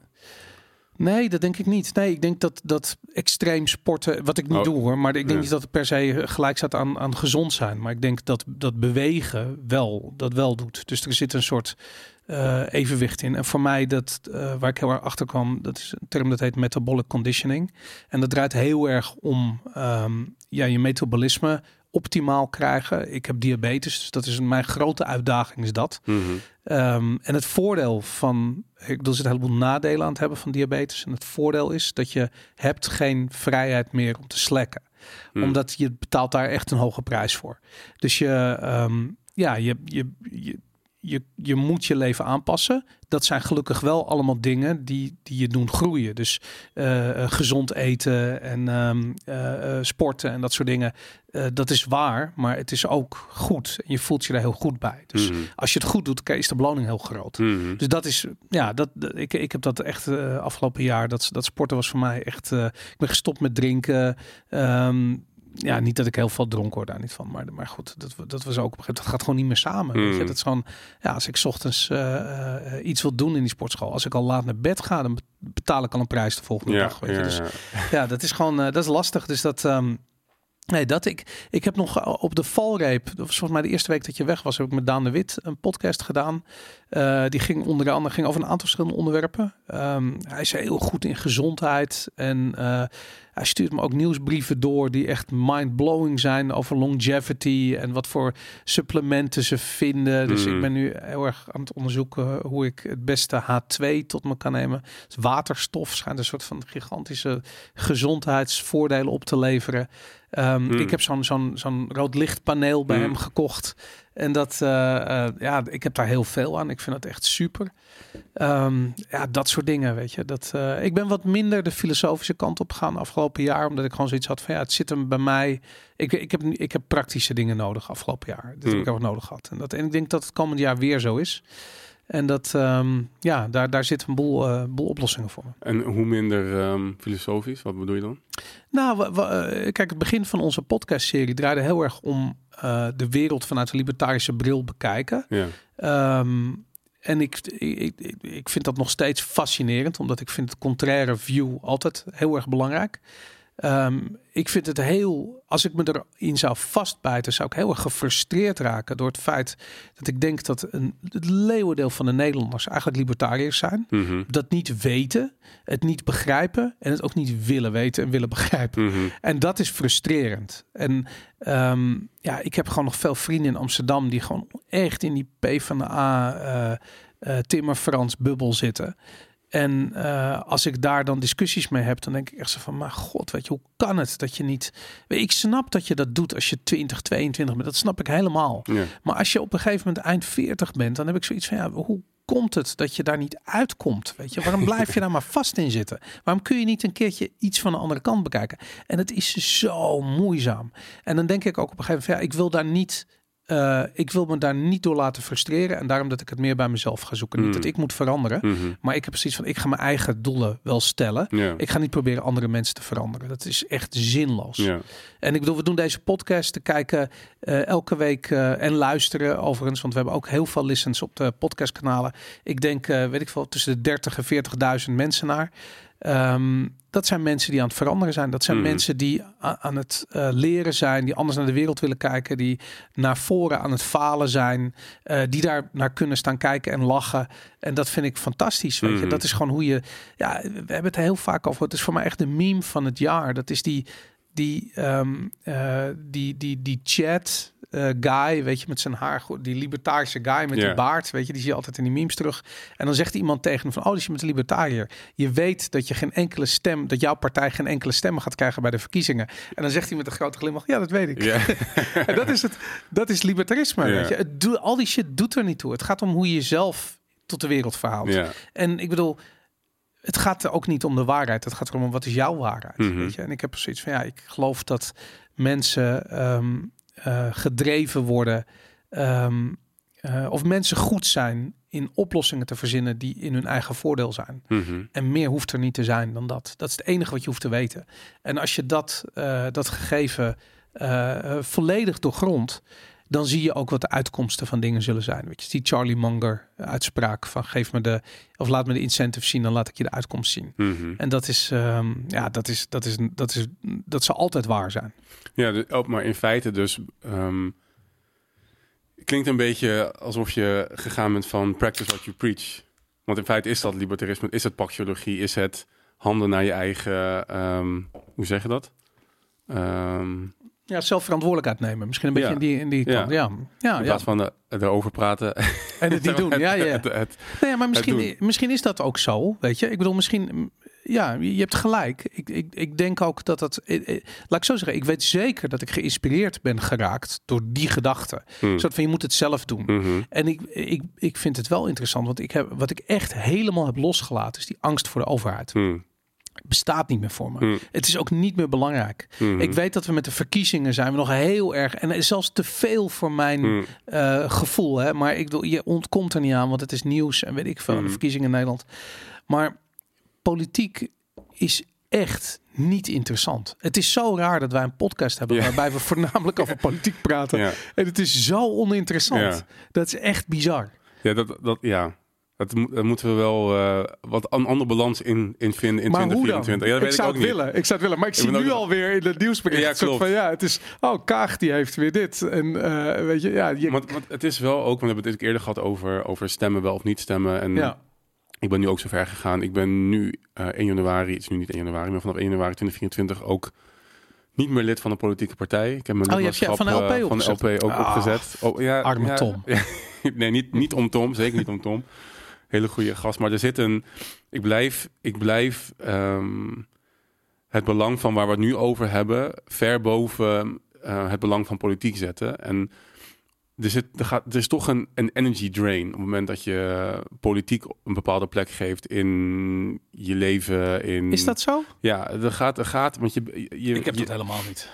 Nee, dat denk ik niet. Nee, ik denk dat, dat extreem sporten, wat ik niet Oh, doe hoor, maar ik denk ja. niet dat het per se gelijk staat aan, aan gezond zijn. Maar ik denk dat dat bewegen wel, dat wel doet. Dus er zit een soort eh, evenwicht in. En voor mij, dat, eh, waar ik heel erg achter kwam, dat is een term dat heet metabolic conditioning. En dat draait heel erg om ehm, ja, je metabolisme optimaal krijgen. Ik heb diabetes, dus dat is mijn grote uitdaging is dat. Mhm. Ehm, en het voordeel van, ik bedoel, er zit een heleboel nadelen aan het hebben van diabetes. En het voordeel is dat je hebt geen vrijheid meer om te slekken. Hmm. Omdat je betaalt daar echt een hoge prijs voor. Dus je, ehm, ja, je, je, je, je, je moet je leven aanpassen. Dat zijn gelukkig wel allemaal dingen die, die je doen groeien. Dus eh, eh, gezond eten en ehm, eh, sporten en dat soort dingen. Dat is waar, maar het is ook goed. En je voelt je er heel goed bij. Dus Mhm. als je het goed doet, is de beloning heel groot. Mhm. Dus dat is, ja, dat, ik, ik heb dat echt afgelopen jaar, dat, dat sporten was voor mij echt, ik ben gestopt met drinken. Ehm, ja, niet dat ik heel veel dronk hoor daar niet van, maar, maar goed, dat, dat was ook, op een gegeven moment, dat gaat gewoon niet meer samen. Weet je? Mm. Dat is gewoon, ja, als ik 's ochtends eh, eh, iets wil doen in die sportschool, als ik al laat naar bed ga, dan betaal ik al een prijs de volgende Ja, dag. Weet je? ja, Dus ja. ja, dat is gewoon, eh, dat is lastig. Dus dat, ehm, nee, dat ik, ik heb nog eh, op de valreep, dat was volgens mij de eerste week dat je weg was, heb ik met Daan de Wit een podcast gedaan. Eh, die ging onder andere ging over een aantal verschillende onderwerpen. Ehm, hij is heel goed in gezondheid en eh, hij stuurt me ook nieuwsbrieven door die echt mind-blowing zijn over longevity en wat voor supplementen ze vinden. Dus Mm. ik ben nu heel erg aan het onderzoeken hoe ik het beste H2 tot me kan nemen. Dus waterstof schijnt een soort van gigantische gezondheidsvoordelen op te leveren. Ehm, Mm. Ik heb zo'n zo'n zo'n rood lichtpaneel bij Mm. hem gekocht. En dat, eh, eh, ja, ik heb daar heel veel aan. Ik vind dat echt super. Ehm, ja, dat soort dingen, weet je. Dat, eh, ik ben wat minder de filosofische kant op gegaan afgelopen jaar. Omdat ik gewoon zoiets had van, ja, het zit hem bij mij. Ik, ik, heb, ik heb praktische dingen nodig afgelopen jaar. Dat heb Mm. ik ook nodig gehad. En, dat, en ik denk dat het komend jaar weer zo is. En dat, ehm, ja, daar, daar zit een boel, eh, boel oplossingen voor. En hoe minder ehm, filosofisch, wat bedoel je dan? Nou, we- we, eh, kijk, het begin van onze podcastserie draaide heel erg om eh, de wereld vanuit een libertarische bril bekijken. Ja. Ehm, en ik, ik, ik, ik vind dat nog steeds fascinerend, omdat ik vind het contraire view altijd heel erg belangrijk. Ehm, ik vind het heel, als ik me erin zou vastbijten, zou ik heel erg gefrustreerd raken door het feit dat ik denk dat een, het leeuwendeel van de Nederlanders eigenlijk libertariërs zijn. Mhm. Dat niet weten, het niet begrijpen en het ook niet willen weten en willen begrijpen. Mhm. En dat is frustrerend. En ehm, ja, ik heb gewoon nog veel vrienden in Amsterdam die gewoon echt in die P van de A eh eh, Timmer Frans bubbel zitten. En eh, als ik daar dan discussies mee heb, dan denk ik echt zo van, maar god, weet je, hoe kan het dat je niet... Ik snap dat je dat doet als je 20, 22 bent. Dat snap ik helemaal. Ja. Maar als je op een gegeven moment eind 40 bent, dan heb ik zoiets van, ja, hoe komt het dat je daar niet uitkomt? Weet je, waarom blijf je daar maar vast in zitten? Waarom kun je niet een keertje iets van de andere kant bekijken? En het is zo moeizaam. En dan denk ik ook op een gegeven moment, ja, ik wil daar niet... eh, ik wil me daar niet door laten frustreren. En daarom dat ik het meer bij mezelf ga zoeken. Niet Mm. dat ik moet veranderen. Mhm. Maar ik heb precies van, ik ga mijn eigen doelen wel stellen. Ik ga niet proberen andere mensen te veranderen. Dat is echt zinloos. En ik bedoel, we doen deze podcast te kijken eh, elke week eh, en luisteren overigens. Want we hebben ook heel veel listens op de podcastkanalen. Ik denk, weet ik veel, tussen de 30 en 40.000 mensen naar. Ehm, dat zijn mensen die aan het veranderen zijn. Dat zijn Mhm. mensen die aan het eh, leren zijn, die anders naar de wereld willen kijken, die naar voren aan het falen zijn, eh, die daar naar kunnen staan kijken en lachen. En dat vind ik fantastisch. Weet je, Mhm. dat is gewoon hoe je. Ja, we hebben het heel vaak over. Het is voor mij echt de meme van het jaar. Dat is die, die, ehm, eh, die, die, die chat. Eh, guy, weet je, met zijn haar, die libertarische guy met die baard, weet je, die zie je altijd in die memes terug. En dan zegt iemand tegen hem van, oh, die is met een libertariër. Je weet dat je geen enkele stem, dat jouw partij geen enkele stemmen gaat krijgen bij de verkiezingen. En dan zegt hij met een grote glimlach, ja, dat weet ik. <laughs> En dat is het, dat is libertarisme, weet je. Het doet, al die shit doet er niet toe. Het gaat om hoe je jezelf tot de wereld verhaalt. En ik bedoel, het gaat er ook niet om de waarheid. Het gaat erom wat is jouw waarheid. Mhm. Weet je? En ik heb zoiets van ja, ik geloof dat mensen ehm, eh, gedreven worden. ehm, eh, of mensen goed zijn in oplossingen te verzinnen die in hun eigen voordeel zijn. Mhm. En meer hoeft er niet te zijn dan dat. Dat is het enige wat je hoeft te weten. En als je dat, eh, dat gegeven volledig doorgrondt, dan zie je ook wat de uitkomsten van dingen zullen zijn. Weet je, die Charlie Munger uitspraak van geef me de, of laat me de incentive zien, dan laat ik je de uitkomst zien. Mhm. En dat is, ehm, ja, dat is, dat is, dat is, dat zal altijd waar zijn. Ja, dus, ook maar in feite dus... ehm, klinkt een beetje alsof je gegaan bent van practice what you preach. Want in feite is dat libertarisme, is het paxiologie, is het handen naar je eigen... ehm, hoe zeg je dat? Ehm, Ja, zelf verantwoordelijkheid nemen. Misschien een beetje Ja. in die, in die Ja. kant. Ja, ja, in ja. plaats van eh, erover praten. <laughs> En het niet <laughs> doen. Ja, ja. Het, het- Nee, maar misschien, misschien is dat ook zo. Weet je, ik bedoel, misschien, ja, je hebt gelijk. Ik, ik, ik denk ook dat dat, eh, eh, laat ik zo zeggen, ik weet zeker dat ik geïnspireerd ben geraakt door die gedachte. Hmm. Soort van je moet het zelf doen. Mhm. En ik, ik, ik vind het wel interessant, want ik heb, wat ik echt helemaal heb losgelaten, is die angst voor de overheid. Hmm. Bestaat niet meer voor me. Hmm. Het is ook niet meer belangrijk. Mhm. Ik weet dat we met de verkiezingen zijn we nog heel erg, en het is zelfs te veel voor mijn Hmm. eh, gevoel. Hè? Maar ik bedoel, je ontkomt er niet aan, want het is nieuws en weet ik veel, de verkiezingen in Nederland. Maar politiek is echt niet interessant. Het is zo raar dat wij een podcast hebben Ja. waarbij we voornamelijk over politiek praten. Ja. En het is zo oninteressant. Ja. Dat is echt bizar. Ja, dat, dat, ja. Dat, daar moeten we wel eh, wat een andere balans in, in vinden in maar hoe dan? 2024. Ja, dat ik weet zou ik ook het niet. willen. Ik zou het willen. Maar ik, Ik zie nu ook- alweer in het nieuwsbericht. Ja, klopt. van ja, het is. Oh, Kaag die heeft weer dit. En eh, weet je, ja, je, Want, want het is wel ook, want we hebben het eerder gehad over, over stemmen wel of niet stemmen. En ja. ik ben nu ook zo ver gegaan. Ik ben nu eh 1 januari, het is nu niet 1 januari, maar vanaf 1 januari 2024 ook niet meer lid van een politieke partij. Ik heb mijn Oh, lidmaatschap van de LP van de opgezet? LP ook Ah, opgezet. Oh, ja, arme ja, Tom. <laughs> nee, niet, niet om Tom, zeker niet om Tom. Hele goede gast. Maar er zit een. Ik blijf, ik blijf ehm, het belang van waar we het nu over hebben, ver boven eh, het belang van politiek zetten. En er, zit, er, gaat, er is toch een, een energy drain op het moment dat je politiek een bepaalde plek geeft in je leven. In, Is dat zo? Ja, er gaat, er gaat, want je, je, Ik heb je, dat helemaal niet.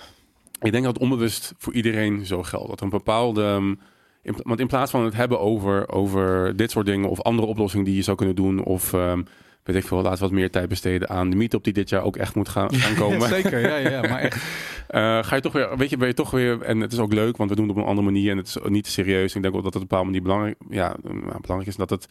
ik denk dat het onbewust voor iedereen zo geldt. Dat een bepaalde. um, in- want in plaats van het hebben over, over dit soort dingen of andere oplossingen die je zou kunnen doen, of ehm, weet ik veel, laten we wat meer tijd besteden aan de meetup die dit jaar ook echt moet gaan, <laughs> gaan komen. Ja, zeker, ja, ja, maar echt. <laughs> Eh, ga je toch weer, weet je, ben je toch weer, en het is ook leuk, want we doen het op een andere manier en het is niet serieus. Ik denk ook dat het op een bepaalde manier belangrijk, ja, nou, belangrijk is dat het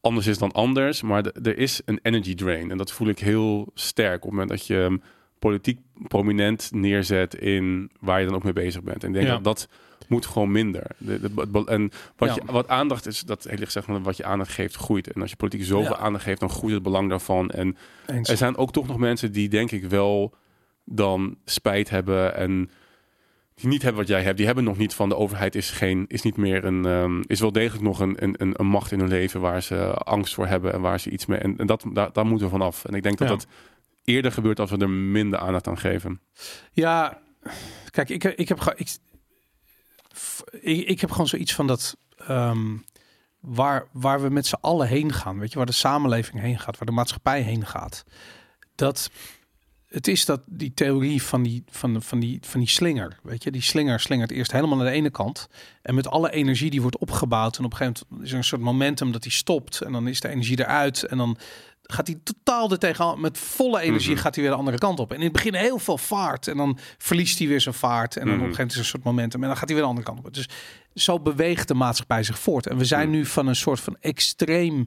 anders is dan anders, maar de- er is een energy drain en dat voel ik heel sterk op het moment dat je um, politiek prominent neerzet in waar je dan ook mee bezig bent. En ik denk Ja. dat dat moet gewoon minder. De, en wat, Ja. je, wat aandacht is, dat heel zeg maar, wat je aandacht geeft, groeit. En als je politiek zoveel Ja. aandacht geeft, dan groeit het belang daarvan. En Eens. er zijn ook toch nog mensen die denk ik wel dan spijt hebben en die niet hebben wat jij hebt. Die hebben nog niet van de overheid is geen is niet meer een ehm, is wel degelijk nog een, een, een, macht in hun leven waar ze angst voor hebben en waar ze iets mee en, en dat daar, daar moeten we vanaf. En ik denk dat Ja. dat eerder gebeurt als we er minder aandacht aan geven. Ja, kijk, ik, ik, heb, ik, ik, ik heb gewoon zoiets van dat ehm, waar, waar we met z'n allen heen gaan, weet je, waar de samenleving heen gaat, waar de maatschappij heen gaat. Dat het is dat die theorie van die, van, van, die, van die slinger, weet je, die slinger slingert eerst helemaal naar de ene kant en met alle energie die wordt opgebouwd en op een gegeven moment is er een soort momentum dat die stopt en dan is de energie eruit en dan gaat hij totaal er tegenaan. Met volle energie Mhm. gaat hij weer de andere kant op. En in het begin heel veel vaart. En dan verliest hij weer zijn vaart. En dan op een Mhm. gegeven moment is een soort momentum. En dan gaat hij weer de andere kant op. Dus zo beweegt de maatschappij zich voort. En we zijn nu van een soort van extreem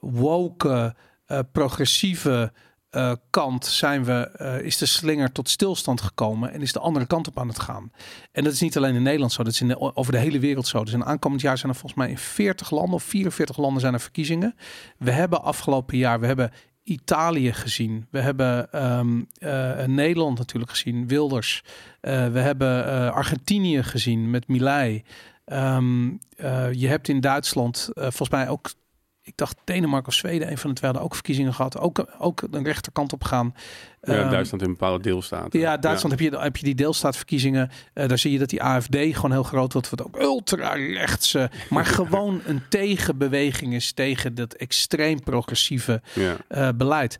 woke, eh, progressieve eh, kant zijn we, eh, is de slinger tot stilstand gekomen en is de andere kant op aan het gaan. En dat is niet alleen in Nederland zo, dat is in over de hele wereld zo. Dus in aankomend jaar zijn er volgens mij in 40 landen of 44 landen zijn er verkiezingen. We hebben afgelopen jaar, we hebben Italië gezien. We hebben ehm, eh, Nederland natuurlijk gezien, Wilders. We hebben Argentinië gezien met Milei. Ehm, eh, je hebt in Duitsland volgens mij ook, ik dacht Denemarken of Zweden, een van de twee hadden ook verkiezingen gehad. Ook, ook de rechterkant op gaan. Ja, Ehm, Duitsland in bepaalde deelstaten. ja, Duitsland heb, je, heb je die deelstaatverkiezingen. Eh, daar zie je dat die AFD gewoon heel groot wordt. Wat ook ultra-rechtse, <laughs> maar gewoon een tegenbeweging is tegen dat extreem progressieve Ja. eh, beleid.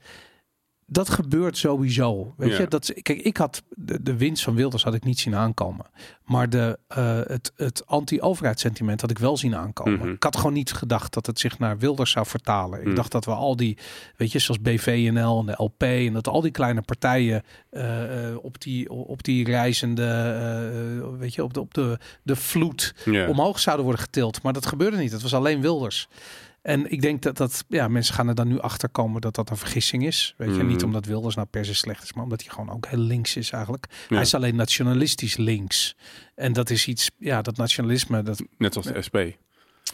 Dat gebeurt sowieso. Weet Ja. je, dat kijk, ik had de, de winst van Wilders had ik niet zien aankomen. Maar de, eh, het, het anti-overheidssentiment had ik wel zien aankomen. Mhm. Ik had gewoon niet gedacht dat het zich naar Wilders zou vertalen. Ik Mhm. dacht dat we al die, weet je, zoals BVNL en de LP en dat al die kleine partijen eh, op, die, op die reizende, eh, weet je, op de, op de, de vloed omhoog zouden worden getild. Maar dat gebeurde niet. Het was alleen Wilders. En ik denk dat dat, ja, mensen gaan er dan nu achter komen dat dat een vergissing is. Weet je, niet omdat Wilders nou per se slecht is, maar omdat hij gewoon ook heel links is eigenlijk. Ja. Hij is alleen nationalistisch links. En dat is iets, ja, dat nationalisme, dat, Net zoals de SP.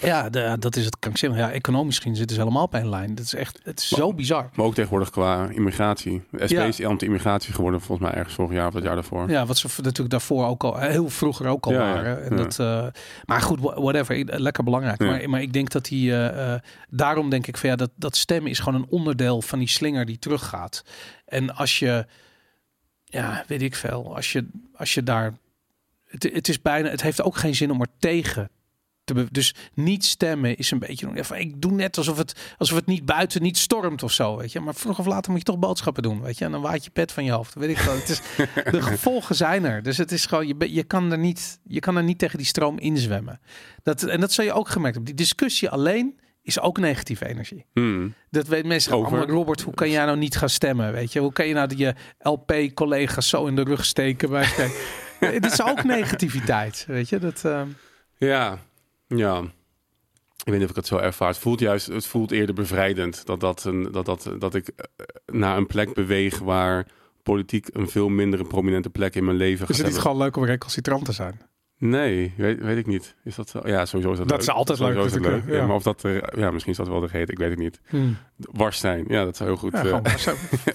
Ja, de, dat is het krankzinnig. Ja, economisch gezien zitten ze helemaal op één lijn. Dat is echt, het is zo bizar. Maar ook tegenwoordig qua immigratie. De SP Ja. is anti-immigratie geworden volgens mij ergens vorig jaar of het jaar daarvoor. Ja, wat ze natuurlijk daarvoor ook al heel vroeger ook al Ja, waren. En ja. dat, eh, maar goed, wha- whatever, lekker belangrijk. Maar, maar ik denk dat die, eh, eh, daarom denk ik van ja, dat, dat stemmen is gewoon een onderdeel van die slinger die teruggaat. En als je, ja, weet ik veel, als je, als je daar, het, het is bijna, het heeft ook geen zin om er tegen te dus niet stemmen is een beetje ik doe net alsof het alsof het niet buiten niet stormt of zo, weet je. Maar vroeg of later moet je toch boodschappen doen, weet je. En dan waait je pet van je hoofd, weet ik wel. Het is, <laughs> de gevolgen zijn er. Dus het is gewoon, je, je kan er niet, je kan er niet tegen die stroom inzwemmen. Dat, en dat zal je ook gemerkt hebben. Die discussie alleen is ook negatieve energie. Hmm. Dat weet mensen. Over? Oh, Robert, hoe kan jij nou niet gaan stemmen? Weet je, hoe kan je nou die je LP-collega's zo in de rug steken? Bij? <laughs> Het is ook negativiteit, weet je. Dat, ehm, Ja, ja. Ik weet niet of ik het zo ervaar. Het voelt juist, het voelt eerder bevrijdend dat, dat, een, dat, dat, dat ik eh, naar een plek beweeg waar politiek een veel minder prominente plek in mijn leven is gaat het niet hebben. gewoon leuk om recalcitrant te zijn? Nee, weet, weet ik niet. Is dat zo? Ja, sowieso is dat, Dat leuk. is altijd Sowieso leuk is dat natuurlijk, leuk. ja. Ja, maar of dat, er- ja, misschien is dat wel de reden. Ik weet het niet. Wars zijn. Ja, dat zou heel goed. Ja, <laughs>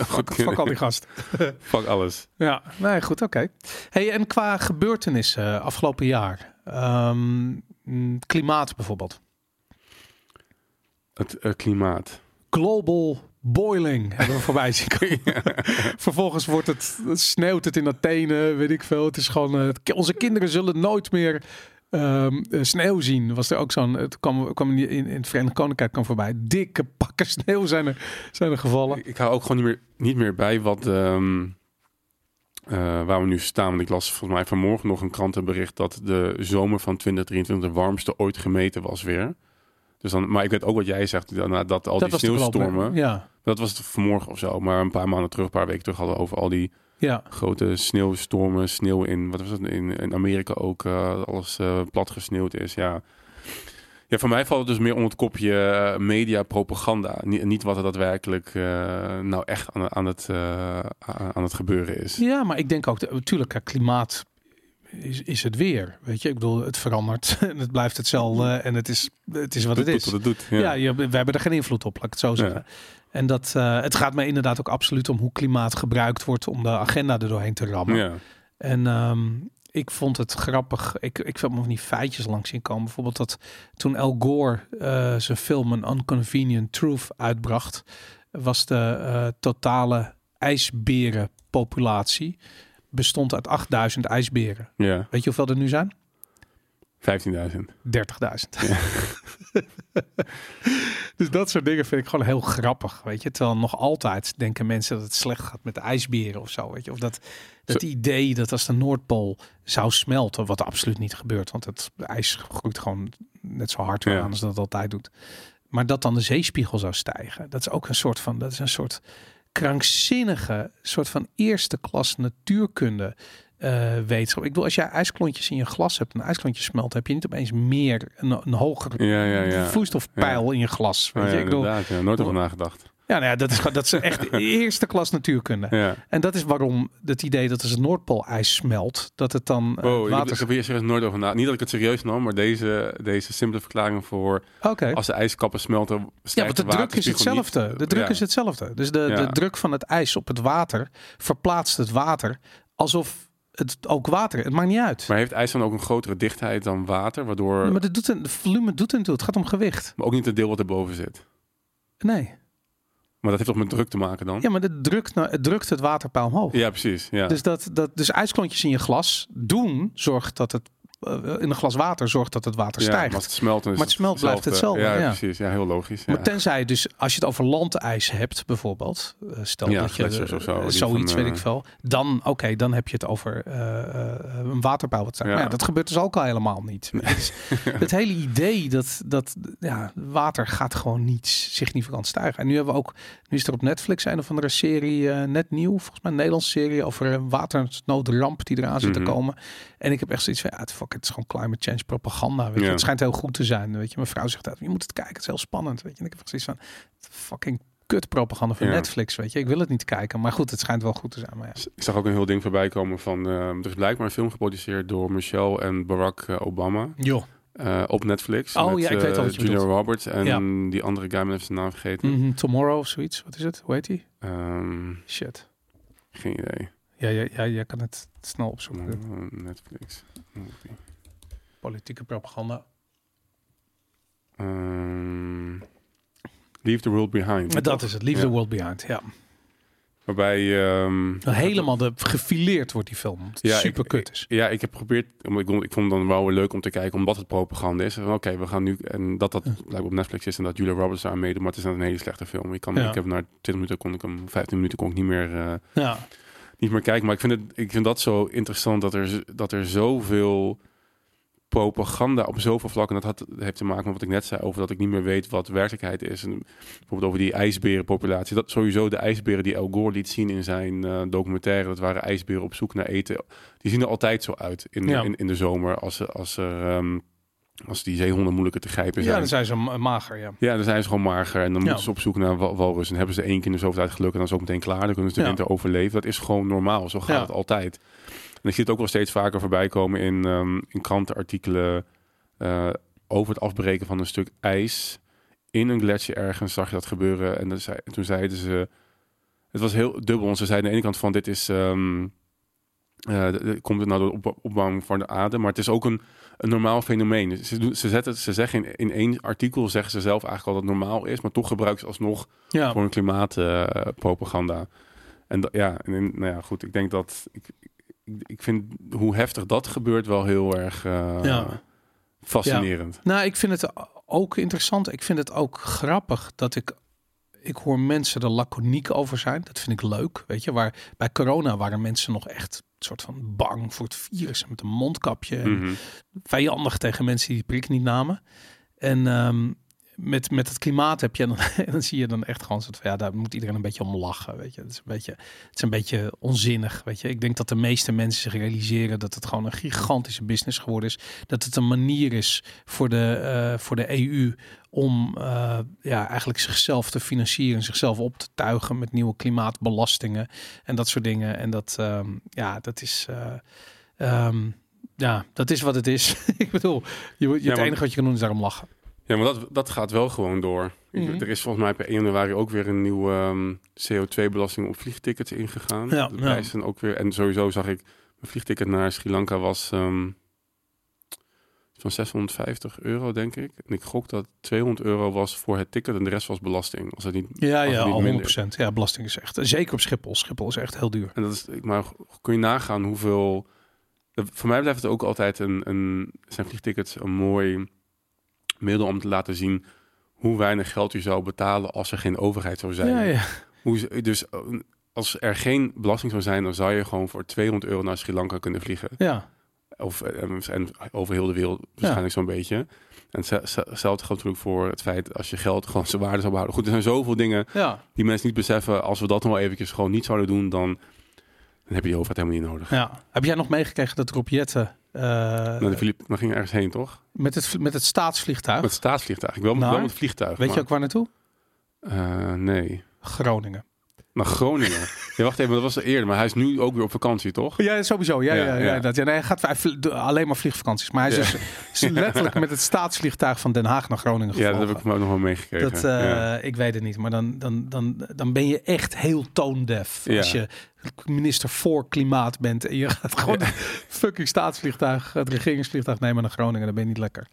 goed fuck, fuck al die gasten. <laughs> Fuck alles. Ja, nee, goed, oké. Hey, en qua gebeurtenissen eh, afgelopen jaar, Ehm, klimaat bijvoorbeeld, Het eh, klimaat. global boiling hebben we voorbij zien komen. <laughs> <laughs> Vervolgens wordt het, sneeuwt het in Athene, weet ik veel. Het is gewoon, het- onze kinderen zullen nooit meer ehm, eh, sneeuw zien. Was er ook zo'n, het kwam, kwam in, in het Verenigd Koninkrijk kwam voorbij. Dikke pakken <laughs> sneeuw zijn er, zijn er gevallen. Ik, ik hou ook gewoon niet meer, niet meer bij wat, ehm, eh, waar we nu staan. Want ik las volgens mij vanmorgen nog een krantenbericht dat de zomer van 2023 de warmste ooit gemeten was weer. Dus dan, maar ik weet ook wat jij zegt, dat, dat al die sneeuwstormen, Ja, dat was het vanmorgen of zo. Maar een paar maanden terug, een paar weken terug hadden we over al die ja. grote sneeuwstormen, sneeuw in, wat was het, in, in Amerika ook, eh, alles eh, plat gesneeuwd is. Ja. Ja, voor mij valt het dus meer onder het kopje eh, media propaganda. Niet, niet wat er daadwerkelijk eh, nou echt aan, aan, het, eh, aan het gebeuren is. Ja, maar ik denk ook, natuurlijk, klimaat is, is het weer. Weet je, ik bedoel, het verandert <laughs> en het blijft hetzelfde en het is, het is wat het doet is. Wat het doet. Ja, Ja. je, we hebben er geen invloed op, laat ik het zo zeggen. En dat, het gaat me inderdaad ook absoluut om hoe klimaat gebruikt wordt om de agenda er doorheen te rammen. Ja. En ehm, ik vond het grappig. Ik, ik heb nog niet feitjes langs zien komen. Bijvoorbeeld dat toen Al Gore eh, zijn film An Unconvenient Truth uitbracht, was de eh, totale ijsberenpopulatie bestond uit 8000 ijsberen. ja, Weet je hoeveel er nu zijn? 15.000. 30.000. <laughs> dus dat soort dingen vind ik gewoon heel grappig, weet je. Terwijl nog altijd denken mensen dat het slecht gaat met de ijsberen of zo, weet je. Of dat, dat idee dat als de Noordpool zou smelten, wat absoluut niet gebeurt, want het ijs groeit gewoon net zo hard weer Ja. aan als dat het altijd doet. Maar dat dan de zeespiegel zou stijgen, dat is ook een soort van, dat is een soort krankzinnige, soort van eerste klas natuurkunde eh wetenschap. Ik bedoel, als jij ijsklontjes in je glas hebt en een ijsklontje smelt, heb je niet opeens meer een, een hoger Ja, ja, ja. vloeistofpeil in je glas. Weet Oh, je? ik bedoel. Nooit over nagedacht. ja, nou ja, dat is, gewoon- dat is echt <laughs> eerste klas natuurkunde. Ja. En dat is waarom het idee dat als het Noordpoolijs smelt, dat het dan eh, Wow, water... ik heb hier serieus nooit over na. Niet dat ik het serieus nam, maar deze, deze simpele verklaring voor Oké. als de ijskappen smelten, Ja, want de druk is niet. hetzelfde. De druk Ja. is hetzelfde. Dus de, Ja. de druk van het ijs op het water verplaatst het water alsof het ook water. Het maakt niet uit. Maar heeft ijs dan ook een grotere dichtheid dan water, waardoor... Maar dat doet een, de volume doet het toe. Het gaat om gewicht. Maar ook niet het deel wat erboven zit. Nee. Maar dat heeft toch met druk te maken dan? Ja, maar het drukt, nou- het drukt het waterpeil omhoog. Ja, precies. Ja. Dus, dat, dat, dus ijsklontjes in je glas doen zorgt dat het in een glas water zorgt dat het water ja, stijgt. Maar het smelt, Maar het smelt blijft hetzelfde, Ja, ja. precies. Ja, heel logisch. Ja. Maar tenzij dus als je het over landijs hebt bijvoorbeeld, eh, stel Ja, dat je of zo, eh, zoiets van, weet ik eh, veel, dan oké, dan heb je het over eh, eh, een waterpeil wat. Maar ja, dat gebeurt dus ook al helemaal niet. <laughs> Het, hele idee dat dat ja, water gaat gewoon niet significant stijgen. En nu hebben we ook, nu is er op Netflix een of andere serie eh, net nieuw, volgens mij een Nederlandse serie over een watersnoodramp die eraan zit Mhm. te komen. En ik heb echt zoiets van, ja, het, fuck, het is gewoon climate change propaganda. Weet je. Ja. Het schijnt heel goed te zijn. Weet je, mijn vrouw zegt dat je moet het kijken, het is heel spannend. Weet je, en ik heb zoiets van, fucking kut propaganda van Ja. Netflix. Weet je, ik wil het niet kijken, maar goed, het schijnt wel goed te zijn. Maar ja. Ik zag ook een heel ding voorbij komen van... eh, er is blijkbaar een film geproduceerd door Michelle en Barack eh, Obama Joh. eh, op Netflix. Oh, met, ja, ik weet al wat je Julia bedoelt. Roberts en Ja. die andere guy, met even zijn naam vergeten. Mhm, Tomorrow of zoiets. Wat is het? Hoe heet die? Ehm, Shit. geen idee. Ja, ja, ja, jij kan het snel opzoeken. Netflix. Movie. Politieke propaganda. Ehm, Leave the World Behind. Maar dat is het. Leave Ja. the World Behind. Ja. Waarbij... ehm, Helemaal de, gefileerd wordt die film. Ja, super kut is. Ja, ik heb geprobeerd. om- Ik vond, ik vond het dan wel weer leuk om te kijken, omdat het propaganda is. Oké, we gaan nu. En dat dat blijkbaar op Netflix is en dat Julia Roberts daar meedoet. Maar het is een hele slechte film. Ik, kan, Ja. ik heb na 20 minuten kon ik hem, 15 minuten kon ik niet meer, eh, Ja. Niet meer kijken. Maar ik vind, het, ik vind dat zo interessant dat er, dat er zoveel propaganda op zoveel vlakken. Dat had, heeft te maken met wat ik net zei over dat ik niet meer weet wat werkelijkheid is. En bijvoorbeeld over die ijsberenpopulatie. Dat sowieso de ijsberen die Al Gore liet zien in zijn eh, documentaire. Dat waren ijsberen op zoek naar eten. Die zien er altijd zo uit in, Ja. in, in de zomer als, als er... ehm, als die zeehonden moeilijker te grijpen ja, zijn. dan zijn ze ma- mager, ja. Ja, dan zijn ze gewoon mager en dan Ja. moeten ze op zoek naar wal- walrus. En hebben ze één keer in de zoveel tijd geluk en dan is het ook meteen klaar. Dan kunnen ze de Ja. winter overleven. Dat is gewoon normaal. Zo gaat Ja. het altijd. En ik zie het ook wel steeds vaker voorbij komen in, ehm, in krantenartikelen eh, over het afbreken van een stuk ijs. In een gletsjer ergens zag je dat gebeuren. En zei, toen zeiden ze... Het was heel dubbel. Want ze zeiden aan de ene kant van dit is... d- komt het nou door de op- opbouwing van de aarde. Maar het is ook een, een normaal fenomeen. Ze, doen, ze, zetten, ze zeggen in, in één artikel zeggen ze zelf eigenlijk al dat het normaal is. Maar toch gebruiken ze alsnog Ja, voor een klimaatpropaganda. en ja, en, nou ja, goed. Ik denk dat... Ik, ik, ik vind hoe heftig dat gebeurt wel heel erg eh, Ja. fascinerend. Nou, ik vind het ook interessant. Ik vind het ook grappig dat ik. Ik hoor mensen er laconiek over zijn. Dat vind ik leuk. Weet je, waar bij corona waren mensen nog echt soort van bang voor het virus. Met een mondkapje. Mhm. vijandig tegen mensen die die prik niet namen. En ehm, met, met het klimaat heb je dan, <laughs> dan zie je dan echt gewoon soort van, ja, daar moet iedereen een beetje om lachen, weet je. Het is een beetje, het is een beetje onzinnig, weet je. Ik denk dat de meeste mensen zich realiseren dat het gewoon een gigantische business geworden is, dat het een manier is voor de, eh, voor de EU om uh, ja, eigenlijk zichzelf te financieren, zichzelf op te tuigen met nieuwe klimaatbelastingen en dat soort dingen. En dat, um, ja, dat is. Uh, um, ja, dat is wat het is. <laughs> ik bedoel, je, je, het enige wat je kan doen is daarom lachen. Ja, maar dat, dat gaat wel gewoon door. Mm -hmm. Er is volgens mij per 1 januari ook weer een nieuwe um, CO2-belasting op vliegtickets ingegaan. Ja, de prijzen ja. ook weer. En sowieso zag ik, mijn vliegticket naar Sri Lanka was um, van 650 euro, denk ik. En ik gok dat 200 euro was voor het ticket en de rest was belasting. Als het niet, ja, ja, niet al 100%. Ja, belasting is echt, zeker op Schiphol. Schiphol is echt heel duur. En dat is, maar kun je nagaan hoeveel... Voor mij blijft het ook altijd een, een zijn vliegtickets een mooi middel om te laten zien hoe weinig geld je zou betalen als er geen overheid zou zijn. Ja, ja. Hoe, dus als er geen belasting zou zijn, dan zou je gewoon voor 200 euro naar Sri Lanka kunnen vliegen. Ja. Of en, en over heel de wereld waarschijnlijk ja. zo'n beetje. En hetzelfde geldt natuurlijk voor het feit als je geld gewoon zijn waarde zou behouden. Goed, er zijn zoveel dingen ja. die mensen niet beseffen. Als we dat nog wel eventjes gewoon niet zouden doen, dan, dan heb je die overheid helemaal niet nodig. Ja. Heb jij nog meegekregen dat Rob Jetten uh, nou, de Filip, maar ging ergens heen, toch? Met het, met het staatsvliegtuig? Met het staatsvliegtuig. Ik nou, wel met het vliegtuig. Weet maar... je ook waar naartoe? Uh, nee. Groningen. Naar Groningen. <laughs> ja, wacht even, dat was er eerder. Maar hij is nu ook weer op vakantie, toch? Ja, sowieso. Ja, ja, ja, ja. Dat, ja nee, hij gaat hij alleen maar vliegvakanties. Maar hij is, dus, is letterlijk met het staatsvliegtuig van Den Haag naar Groningen gevlogen. Ja, dat heb ik me ook nog wel meegekregen. Dat, uh, Ik weet het niet. Maar dan, dan, dan, dan ben je echt heel toondef. Als je minister voor klimaat bent en je gaat gewoon ja. <laughs> fucking staatsvliegtuig, het regeringsvliegtuig nemen naar Groningen, dan ben je niet lekker.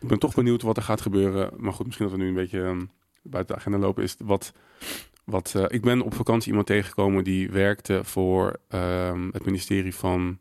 Ik ben toch benieuwd wat er gaat gebeuren. Maar goed, misschien dat we nu een beetje um, buiten de agenda lopen. Is wat, wat uh, ik ben op vakantie iemand tegengekomen die werkte voor um, het ministerie van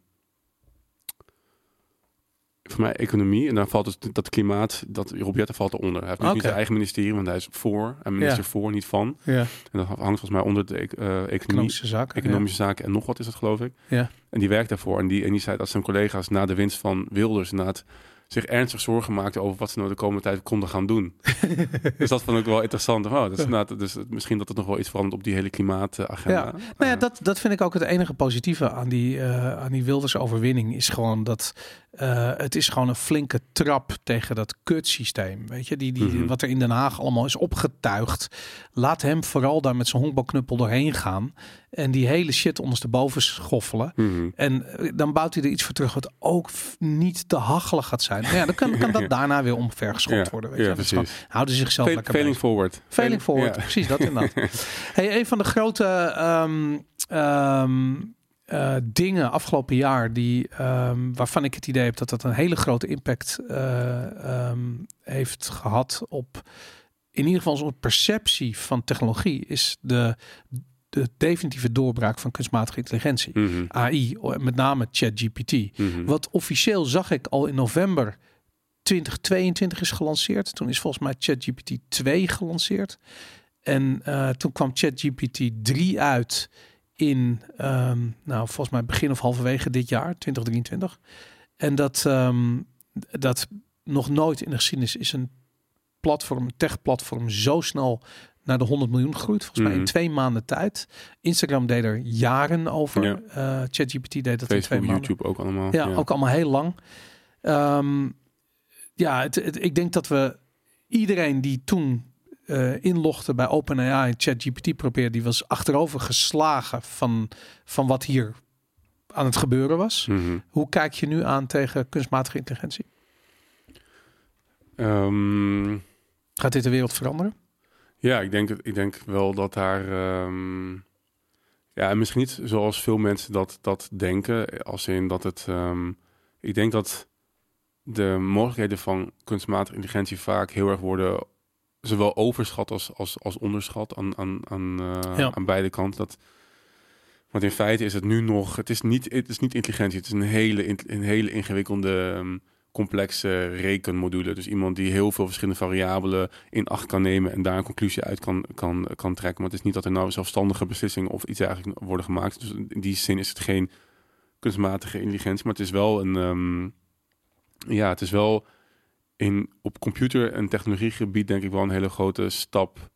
voor mij economie. En dan valt het dat klimaat, dat Roberta valt eronder. Hij heeft okay. niet zijn eigen ministerie, want hij is voor. En minister ja. voor, niet van. Ja. En dat hangt volgens mij onder de uh, economie, economische zaken. Economische ja. zaken en nog wat is dat, geloof ik. Ja. En die werkt daarvoor. En die, en die zei dat zijn collega's na de winst van Wilders inderdaad zich ernstig zorgen maakten over wat ze nou de komende tijd konden gaan doen. <laughs> dus dat vond ik wel interessant. Oh, dat is dus misschien dat het nog wel iets verandert op die hele klimaatagenda. Ja. Nou ja, dat, dat vind ik ook het enige positieve aan die, uh, aan die Wilders overwinning. Is gewoon dat uh, het is gewoon een flinke trap tegen dat kutsysteem. Weet je, die, die, mm -hmm. wat er in Den Haag allemaal is opgetuigd. Laat hem vooral daar met zijn honkbalknuppel doorheen gaan. En die hele shit ondersteboven schoffelen. Mm -hmm. En dan bouwt hij er iets voor terug wat ook niet te hachelig gaat zijn. Maar ja, dan kan, kan dat <laughs> daarna weer omvergeschopt ja, worden. Weet ja, je? precies. Houden ze zichzelf Ve lekker Failing bezig. forward. Failing forward, Ja. precies dat inderdaad. <laughs> hey, een van de grote um, um, uh, dingen afgelopen jaar die, um, waarvan ik het idee heb dat dat een hele grote impact uh, heeft gehad op in ieder geval onze perceptie van technologie is de, de definitieve doorbraak van kunstmatige intelligentie. Mm -hmm. AI, met name ChatGPT. Mm -hmm. Wat officieel zag ik al in november 2022 is gelanceerd. Toen is volgens mij ChatGPT 2 gelanceerd. En uh, toen kwam ChatGPT 3 uit in, um, nou volgens mij begin of halverwege dit jaar, 2023. En dat, um, dat nog nooit in de geschiedenis is een platform, een tech-platform zo snel naar de 100 miljoen groeit. Volgens mij Mhm. in twee maanden tijd. Instagram deed er jaren over. Ja. Uh, ChatGPT deed dat in twee Facebook, maanden. YouTube ook allemaal. Ja, ook allemaal heel lang. Um, ja, het, het, ik denk dat we iedereen die toen uh, inlogde bij OpenAI en ChatGPT probeerde, die was achterover geslagen van, van wat hier aan het gebeuren was. Mm -hmm. Hoe kijk je nu aan tegen kunstmatige intelligentie? Um, Gaat dit de wereld veranderen? Ja, ik denk, ik denk wel dat daar. Um, ja, misschien niet zoals veel mensen dat, dat denken. Als in dat het. Um, ik denk dat de mogelijkheden van kunstmatige intelligentie vaak heel erg worden. Zowel overschat als, als, als onderschat aan, aan, aan, uh, ja. aan beide kanten. Dat, want in feite is het nu nog. Het is niet, het is niet intelligentie. Het is een hele, een hele ingewikkelde. Um, complexe rekenmodule. Dus iemand die heel veel verschillende variabelen in acht kan nemen en daar een conclusie uit kan, kan, kan trekken. Maar het is niet dat er nou zelfstandige beslissingen of iets eigenlijk worden gemaakt. Dus in die zin is het geen kunstmatige intelligentie, maar het is wel een. Um, ja, het is wel in, op computer- en technologiegebied denk ik wel een hele grote stap.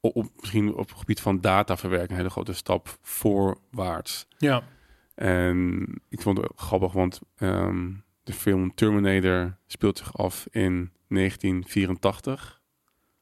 Op, op- misschien op het gebied van dataverwerking een hele grote stap voorwaarts. Ja. En ik vond het grappig, want ehm, de film Terminator speelt zich af in 1984.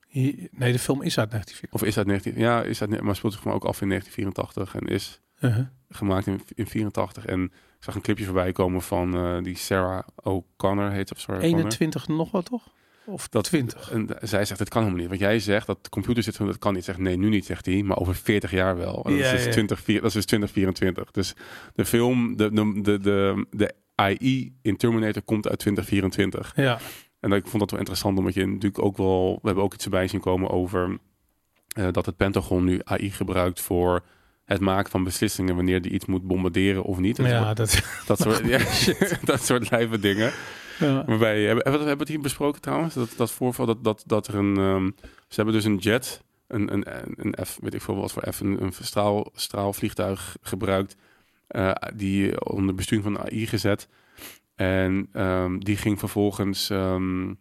Hier- Nee, de film is uit 1940. Of is dat 19... Ja, is dat, maar speelt zich maar ook af in 1984 en is Uh-huh. gemaakt in, in 84. En ik zag een clipje voorbij komen van eh, die Sarah O'Connor, heet of Sarah O'Connor. 21 nog wat, toch? Of Dat- 20? En zij zegt, het kan helemaal niet. Want jij zegt dat de computer zit, dat kan niet. Zegt, nee, nu niet, zegt hij. Maar over 40 jaar wel. En dat, Ja, is dus ja. 20, dat is dus 2024. Dus de film, de, de, de, de, de AI in Terminator komt uit 2024. Ja. En ik vond dat wel interessant, omdat je natuurlijk ook wel... We hebben ook iets erbij zien komen over eh, dat het Pentagon nu AI gebruikt voor het maken van beslissingen wanneer die iets moet bombarderen of niet. Ja, dat... dat, soort, <laughs> ja, dat soort lijve dingen. Ja. Waarbij, hebben, hebben we het hier besproken trouwens? Dat, dat voorval dat, dat, dat er een... ehm, ze hebben dus een jet, een, een, een F, weet ik veel wat voor F, een, een straal, straalvliegtuig gebruikt. eh, die onder besturing van AI gezet. En ehm, die ging vervolgens ehm,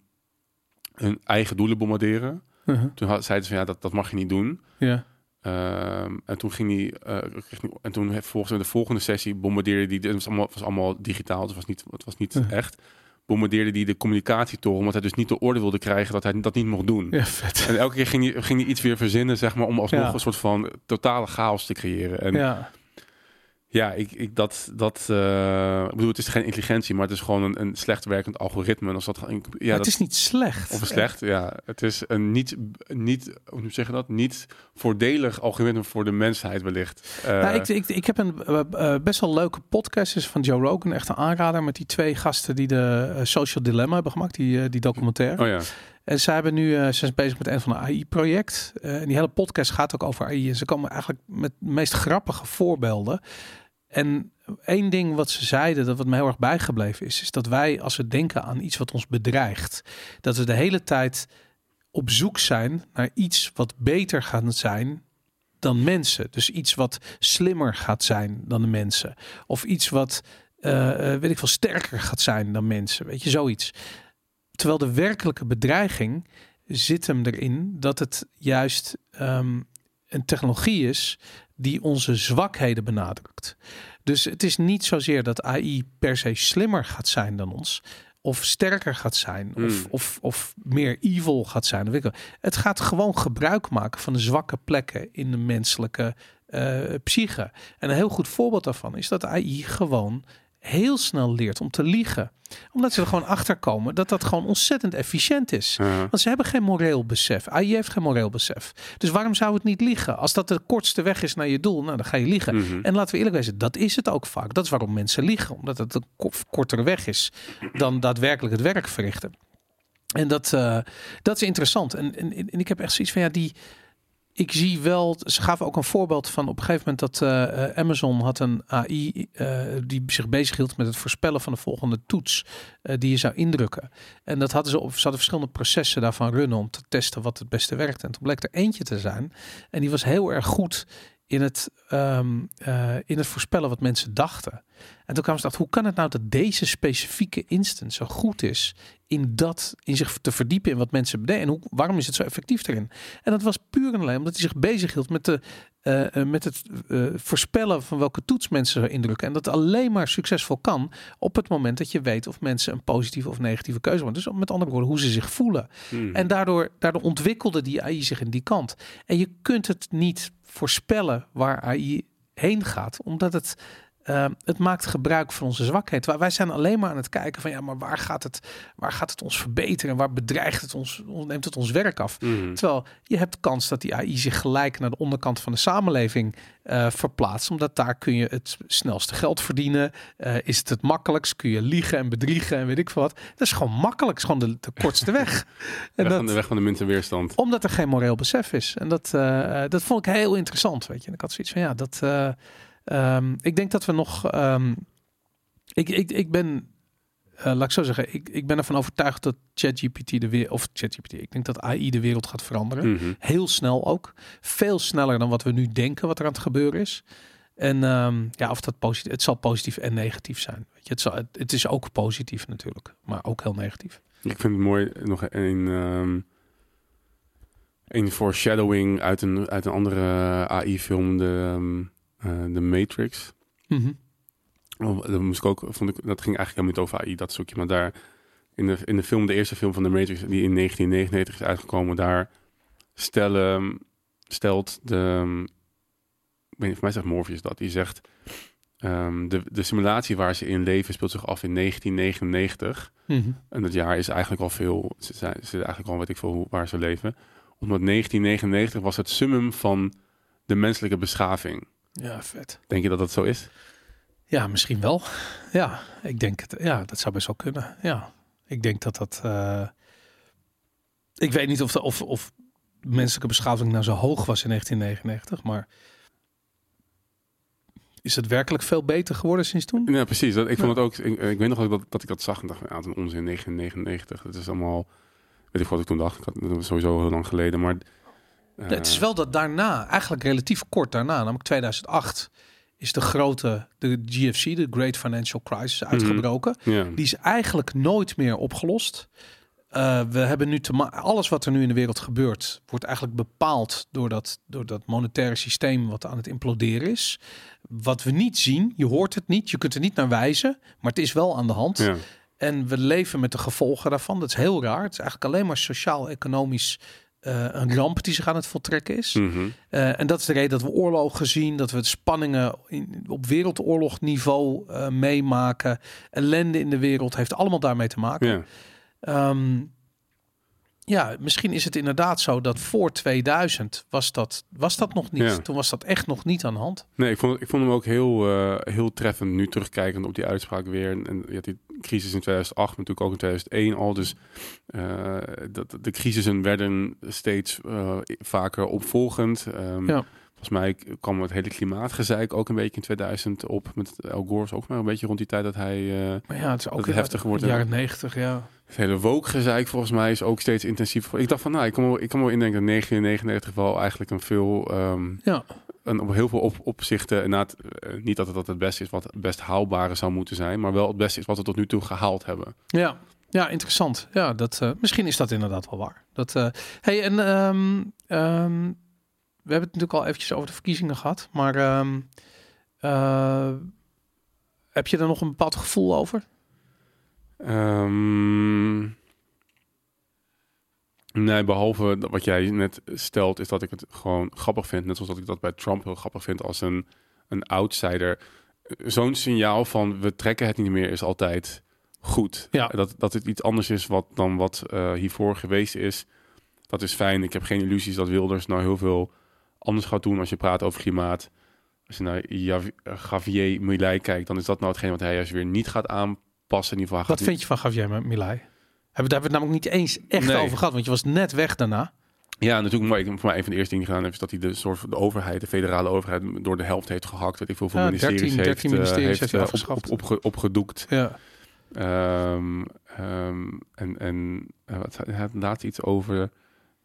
hun eigen doelen bombarderen. Uh-huh. Toen had, zeiden ze van ja, dat, dat mag je niet doen. Ja. Ehm, en toen ging hij, eh, hij- en toen volgens in de volgende sessie bombardeerde die, het was allemaal, was allemaal digitaal, dus het was niet, het was niet Ja. echt. Bombardeerde die de communicatietoren, omdat hij dus niet de orde wilde krijgen dat hij dat niet mocht doen. ja, vet. En elke keer ging hij, ging hij iets weer verzinnen, zeg maar, om alsnog Ja. een soort van totale chaos te creëren. En ja, Ja. ik, ik, dat, dat, eh, ik bedoel, het is geen intelligentie, maar het is gewoon een, een slecht werkend algoritme. En als dat, ja, Maar dat, het is niet slecht. of slecht, ja. Het is een niet, niet hoe zeg je dat? Niet voordelig algoritme voor de mensheid wellicht. Nou, ik, ik, ik heb een eh, best wel leuke podcast is van Joe Rogan, echt een aanrader met die twee gasten die de Social Dilemma hebben gemaakt, die, die documentaire. oh ja. En zij hebben nu, eh, ze zijn bezig met een van een AI-project. en die hele podcast gaat ook over AI. Ze komen eigenlijk met de meest grappige voorbeelden. En één ding wat ze zeiden, dat wat me heel erg bijgebleven is, is dat wij als we denken aan iets wat ons bedreigt, dat we de hele tijd op zoek zijn naar iets wat beter gaat zijn dan mensen. Dus iets wat slimmer gaat zijn dan de mensen. Of iets wat, eh, eh, weet ik veel, sterker gaat zijn dan mensen. Weet je, zoiets. Terwijl de werkelijke bedreiging zit hem erin dat het juist ehm, een technologie is die onze zwakheden benadrukt. Dus het is niet zozeer dat AI per se slimmer gaat zijn dan ons. Of sterker gaat zijn. Of, Hmm. of, of meer evil gaat zijn. Het gaat gewoon gebruik maken van de zwakke plekken in de menselijke eh, psyche. En een heel goed voorbeeld daarvan is dat AI gewoon heel snel leert om te liegen. Omdat ze er gewoon achter komen dat dat gewoon ontzettend efficiënt is. Uh, Want ze hebben geen moreel besef. AI heeft geen moreel besef. Dus waarom zou het niet liegen? Als dat de kortste weg is naar je doel, nou dan ga je liegen. mhm. En laten we eerlijk zijn, dat is het ook vaak. Dat is waarom mensen liegen. Omdat het een ko- kortere weg is dan daadwerkelijk het werk verrichten. En dat, eh, dat is interessant. En, en, en ik heb echt zoiets van, ja, die... Ik zie wel, ze gaven ook een voorbeeld van op een gegeven moment dat eh, eh, Amazon had een AI eh, die zich bezighield met het voorspellen van de volgende toets die je zou indrukken. En dat hadden ze op, ze hadden verschillende processen daarvan runnen om te testen wat het beste werkte. En toen bleek er eentje te zijn en die was heel erg goed in het, ehm, eh, in het voorspellen wat mensen dachten. En toen kwamen ze dachten, hoe kan het nou dat deze specifieke instance zo goed is in dat, in zich te verdiepen in wat mensen bedenken. En hoe, waarom is het zo effectief erin? En dat was puur en alleen omdat hij zich bezighield met, de, eh, eh, met het eh, voorspellen van welke toets mensen zou indrukken. En dat alleen maar succesvol kan op het moment dat je weet of mensen een positieve of negatieve keuze maken. Dus met andere woorden, hoe ze zich voelen. Mhm. En daardoor, daardoor ontwikkelde die AI zich in die kant. En je kunt het niet voorspellen waar AI heen gaat, omdat het, eh, het maakt gebruik van onze zwakheid. Wij- zijn alleen maar aan het kijken van ja, maar waar gaat het, waar gaat het ons verbeteren? Waar bedreigt het ons, neemt het ons werk af? Mhm. Terwijl je hebt kans dat die AI zich gelijk naar de onderkant van de samenleving eh, verplaatst. Omdat daar kun je het snelste geld verdienen. Eh, is het het makkelijkst? Kun je liegen en bedriegen en weet ik veel wat. Dat is gewoon makkelijk. Het is gewoon de, de kortste weg. <laughs> En Weg, dat, de weg van de minste weerstand. omdat er geen moreel besef is. En dat, eh, dat vond ik heel interessant. Weet je. En ik had zoiets van ja, dat. Eh, ehm, ik denk dat we nog. ehm, ik, ik, ik ben. eh, laat ik zo zeggen, ik, ik ben ervan overtuigd dat ChatGPT de weer of ChatGPT, ik denk dat AI de wereld gaat veranderen. Mhm. Heel snel ook. Veel sneller dan wat we nu denken wat er aan het gebeuren is. En ehm, ja, of dat positief, het zal positief en negatief zijn. Weet je, het, zal, het, het is ook positief natuurlijk, maar ook heel negatief. Ik vind het mooi nog een, een foreshadowing uit een, uit een andere AI-film, de, de Matrix. Mhm. Oh, dat, moest ik ook, vond ik, dat ging eigenlijk helemaal niet over AI, dat zoekje. Maar daar in de, in de film, de eerste film van de Matrix, die in 1999 is uitgekomen, daar stellen, stelt de. ehm, Ik weet niet, voor mij zegt Morpheus dat. Die zegt. ehm, de, de simulatie waar ze in leven speelt zich af in 1999. Mhm. En dat jaar is eigenlijk al veel. Ze zijn eigenlijk al weet ik veel hoe, waar ze leven. Omdat 1999 was het summum van de menselijke beschaving. Ja, vet. Denk je dat dat zo is? Ja, misschien wel. Ja, ik denk het. Ja, dat zou best wel kunnen. Ja, ik denk dat dat. eh, ik weet niet of de of, of menselijke beschaving nou zo hoog was in 1999, maar is het werkelijk veel beter geworden sinds toen? Ja, precies. Dat, ik vond Ja. het ook. Ik, ik weet nog dat, dat ik dat zag en dacht, ja, een onzin 1999. Dat is allemaal. Weet ik wat ik toen dacht. Ik had, sowieso heel lang geleden. Maar. Het is wel dat daarna, eigenlijk relatief kort daarna, namelijk 2008, is de grote, de GFC, de Great Financial Crisis, uitgebroken. Ja. Die is eigenlijk nooit meer opgelost. Eh, we hebben nu te alles wat er nu in de wereld gebeurt, wordt eigenlijk bepaald door dat, door dat monetaire systeem wat aan het imploderen is. Wat we niet zien, je hoort het niet, je kunt er niet naar wijzen, maar het is wel aan de hand. En we leven met de gevolgen daarvan. Dat is heel raar. Het is eigenlijk alleen maar sociaal-economisch eh, een ramp die zich aan het voltrekken is. Mhm. Eh, en dat is de reden dat we oorlogen zien, dat we het spanningen in, op wereldoorlogniveau eh, meemaken. Ellende in de wereld heeft allemaal daarmee te maken. ja. Ehm, ja, misschien is het inderdaad zo dat voor 2000 was dat, was dat nog niet. Ja. Toen was dat echt nog niet aan de hand. Nee, ik vond, ik vond hem ook heel, heel treffend nu terugkijkend op die uitspraak weer. En, en je had die crisis in 2008, maar natuurlijk ook in 2001 al. Dus eh, dat, de crisissen werden steeds eh, vaker opvolgend. Ehm, Ja. Volgens mij kwam het hele klimaatgezeik ook een beetje in 2000 op. Met Al Gore ook maar een beetje rond die tijd dat hij... eh, Maar ja, het is ook het in heftig wordt, jaren 90, ja. het hele woke-gezeik volgens mij is ook steeds intensiever. Ik dacht van, nou, ik kan wel- ik kan wel indenken dat 1999 wel eigenlijk een veel... ehm, Ja, een, op heel veel op, opzichten, inderdaad, eh, niet dat het, dat het beste is wat het best haalbare zou moeten zijn, maar wel het beste is wat we tot nu toe gehaald hebben. ja. Ja, interessant. Ja, dat, eh, misschien is dat inderdaad wel waar. Dat, eh, hey, en ehm, ehm, we hebben het natuurlijk al eventjes over de verkiezingen gehad, maar ehm, eh, heb je er nog een bepaald gevoel over? Nee, behalve dat wat jij net stelt, is dat ik het gewoon grappig vind, net zoals dat ik dat bij Trump heel grappig vind als een, een outsider. Zo'n signaal van we trekken het niet meer is altijd goed. Ja. Dat, dat het iets anders is wat, dan wat eh, hiervoor geweest is. Dat is fijn. Ik heb geen illusies dat Wilders nou heel veel anders gaat doen als je praat over klimaat. Als je naar eh, Javier Milei kijkt, dan is dat nou hetgeen wat hij juist weer niet gaat aanpassen. In ieder geval, Wat vind je van Javier Milei? Hebben daar hebben we het namelijk niet eens echt Nee. over gehad, want je was net weg daarna. Ja, natuurlijk. Maar ik, voor mij een van de eerste dingen gedaan heeft, is dat hij de soort van de overheid, de federale overheid, door de helft heeft gehakt. Weet ik veel, veel Ja, ministeries 13 heeft, 13 eh, ministeries heeft hij eh, afgeschaft. Op, op, opge- opgedoekt. Ja, Ehm, ehm, en en eh, wat, hij had laatst iets over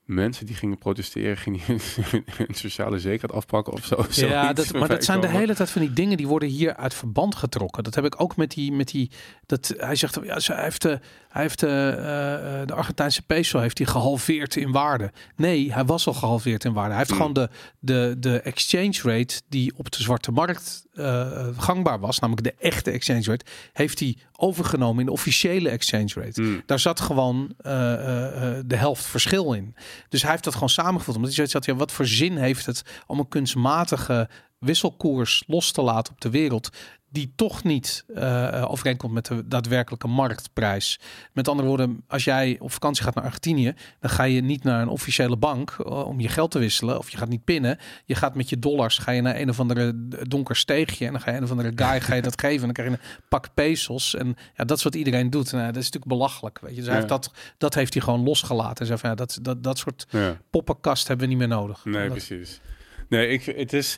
mensen die gingen protesteren, gingen <laughs> een sociale zekerheid afpakken of zo. ja dat, <laughs> maar dat zijn de hele tijd van die dingen die worden hier uit verband getrokken. Dat heb ik ook met die, met die dat hij zegt, ja, ze- hij heeft de, hij heeft de, eh, eh, de Argentijnse peso heeft hij gehalveerd in waarde. Nee, hij was al gehalveerd in waarde. Hij heeft Hmm. gewoon de, de, de exchange rate die op de zwarte markt eh, gangbaar was, namelijk de echte exchange rate, heeft hij overgenomen in de officiële exchange rate. Hmm. Daar zat gewoon eh, eh, eh, de helft verschil in. Dus hij heeft dat gewoon samengevoeld. Omdat hij zoiets had, ja, wat voor zin heeft het om een kunstmatige wisselkoers los te laten op de wereld, die toch niet eh, overeenkomt met de daadwerkelijke marktprijs. Met andere woorden, als jij op vakantie gaat naar Argentinië, dan ga je niet naar een officiële bank eh, om je geld te wisselen, of je gaat niet pinnen. Je gaat met je dollars, ga je naar een of andere donker steegje en dan ga je een of andere guy ga je dat geven en dan krijg je een pak pesos. En ja, dat is wat iedereen doet. Nou, dat is natuurlijk belachelijk. Weet je. Dus hij Ja. heeft dat, dat heeft hij gewoon losgelaten. En zei van ja, dat, dat, dat soort Ja. poppenkast hebben we niet meer nodig. Nee, Dat- precies. Nee, ik, het is...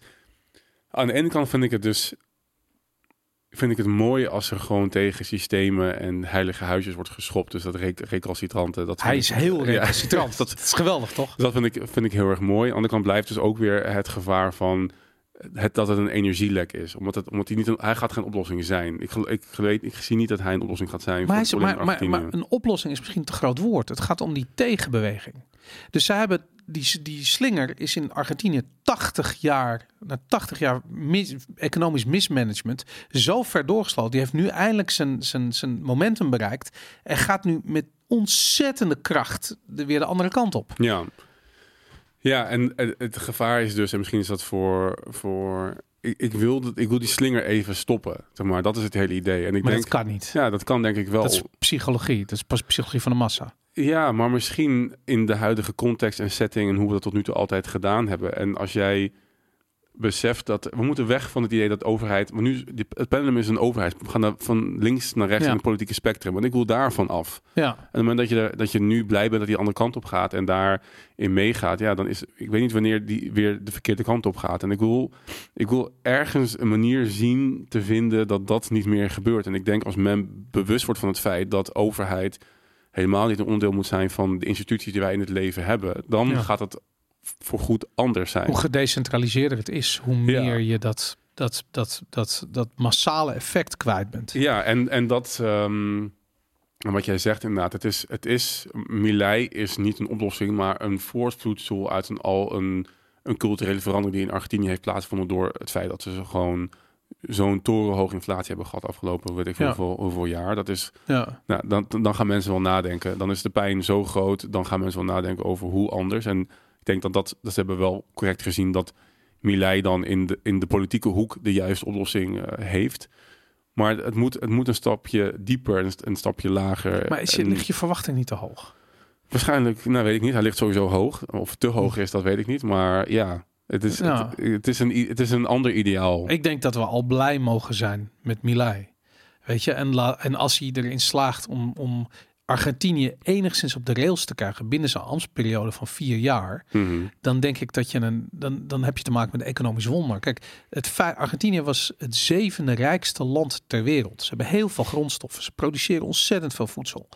Aan de ene kant vind ik het dus... Vind ik het mooi als er gewoon tegen systemen en heilige huisjes wordt geschopt. Dus dat rec recalcitranten... Dat Hij is ik- heel <laughs> Ja, recalcitrant. <laughs> dat, dat is geweldig, toch? dat vind ik, vind ik heel erg mooi. Aan de andere kant blijft dus ook weer het gevaar van... het, dat het een energielek is. Omdat, het, omdat hij niet een, hij gaat geen oplossing zijn. Ik, ik, weet, ik zie niet dat hij een oplossing gaat zijn. Maar, voor hij maar, maar, maar een oplossing is misschien te groot woord. Het gaat om die tegenbeweging. Dus zij hebben die, die slinger is in Argentinië 80 jaar, na 80 jaar mis- economisch mismanagement, zo ver doorgesloten. Die heeft nu eindelijk zijn, zijn, zijn momentum bereikt en gaat nu met ontzettende kracht de, weer de andere kant op. Ja. Ja, en het, gevaar is dus, en misschien is dat voor. voor ik, ik, wil dat, ik wil die slinger even stoppen. Zeg maar. Dat is het hele idee. En ik Maar denk. dat kan niet. Ja, dat kan denk ik wel. Dat is psychologie. Dat is pas psychologie van de massa. Ja, maar misschien in de huidige context en setting en hoe we dat tot nu toe altijd gedaan hebben. En als jij beseft dat we moeten weg van het idee dat overheid. Maar nu het pendulum is een overheid. We gaan naar, van links naar rechts Ja. in het politieke spectrum. En ik wil daarvan af. Ja, En op het moment dat je, dat je nu blij bent dat die andere kant op gaat en daarin meegaat, ja, dan is ik weet niet wanneer die weer de verkeerde kant op gaat. En ik wil, ik wil ergens een manier zien te vinden dat dat niet meer gebeurt. En ik denk als men bewust wordt van het feit dat overheid helemaal niet een onderdeel moet zijn van de instituties die wij in het leven hebben, dan Ja. gaat het voor goed anders zijn. hoe gedecentraliseerder het is, hoe Ja. meer je dat, dat, dat, dat, dat massale effect kwijt bent. Ja, en, en dat. ehm, en wat jij zegt inderdaad, het is, het is, Milei is niet een oplossing, maar een voortvloedsel uit een al een, een culturele verandering die in Argentinië heeft plaatsgevonden door het feit dat ze gewoon zo'n torenhoge inflatie hebben gehad afgelopen, weet ik veel, Ja. hoeveel, hoeveel jaar. Dat is, Ja. nou, dan, dan gaan mensen wel nadenken. Dan is de pijn zo groot, dan gaan mensen wel nadenken over hoe anders. En ik denk dat dat, dat ze hebben wel correct gezien dat Milei dan in de, in de politieke hoek de juiste oplossing eh, heeft. Maar het moet, het moet een stapje dieper, een, een stapje lager. Maar is je, En ligt je verwachting niet te hoog? Waarschijnlijk, nou weet ik niet. Hij ligt sowieso hoog. Of te hoog is, dat weet ik niet. Maar ja, het is, Ja. Het, het is, een, het is een ander ideaal. Ik denk dat we al blij mogen zijn met Milei. Weet je, en, la, en als hij erin slaagt om, om Argentinië enigszins op de rails te krijgen binnen zijn ambtsperiode van vier jaar, Mhm. dan denk ik dat je een, dan, dan heb je te maken met een economisch wonder. Kijk, het Argentinië was het zevende rijkste land ter wereld. Ze hebben heel veel grondstoffen. Ze produceren ontzettend veel voedsel.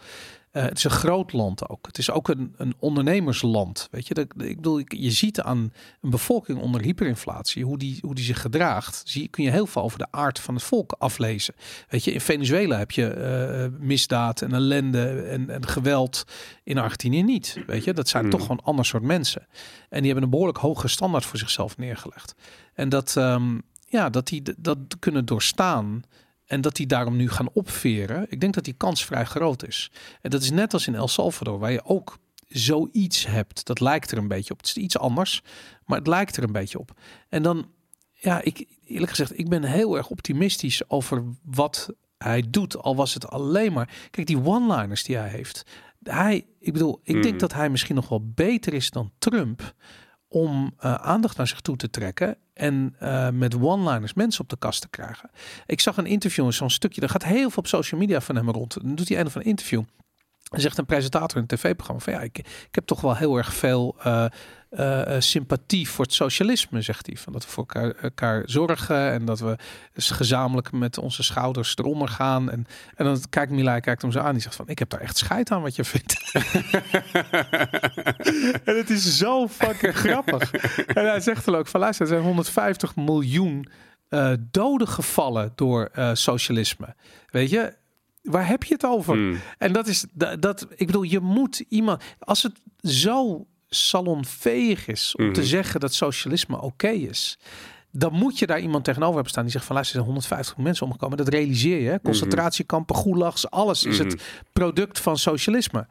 Eh, het is een groot land ook. Het is ook een, een ondernemersland. Weet je, dat, ik bedoel, je ziet aan een bevolking onder hyperinflatie hoe die, hoe die zich gedraagt. Zie, kun je heel veel over de aard van het volk aflezen. Weet je, in Venezuela heb je eh, misdaad en ellende en, en geweld. In Argentinië niet. Weet je, dat zijn Hmm. toch gewoon ander soort mensen. En die hebben een behoorlijk hoge standaard voor zichzelf neergelegd. En dat, ehm, ja, dat die dat kunnen doorstaan. En dat die daarom nu gaan opveren. Ik denk dat die kans vrij groot is. En dat is net als in El Salvador, waar je ook zoiets hebt. Dat lijkt er een beetje op. Het is iets anders, maar het lijkt er een beetje op. En dan, ja, ik eerlijk gezegd, ik ben heel erg optimistisch over wat hij doet. Al was het alleen maar. Kijk, die one-liners die hij heeft. Hij, ik bedoel, ik Mm. denk dat hij misschien nog wel beter is dan Trump om eh, aandacht naar zich toe te trekken en eh, met one-liners mensen op de kast te krijgen. Ik zag een interview, zo'n stukje, er gaat heel veel op social media van hem rond. Dan doet hij een of een interview. En zegt een presentator in een tv-programma van ja, ik, ik heb toch wel heel erg veel eh, eh, eh, sympathie voor het socialisme, zegt hij. Van dat we voor elkaar, elkaar zorgen en dat we gezamenlijk met onze schouders eronder gaan. En, en dan kijkt Milai kijkt hem zo aan, die zegt van ik heb daar echt scheid aan wat je vindt. <laughs> en het is zo fucking grappig. En hij zegt er ook van luister, er zijn 150 miljoen eh, doden gevallen door socialisme. Weet je, waar heb je het over? Mm. En dat is dat, dat, ik bedoel, je moet iemand, als het zo salonveeg is om te Mhm. zeggen dat socialisme oké is, dan moet je daar iemand tegenover hebben staan die zegt van luister, er zijn 150 mensen omgekomen. Dat realiseer je. Hè? Concentratiekampen, gulags, alles is Mhm. het product van socialisme.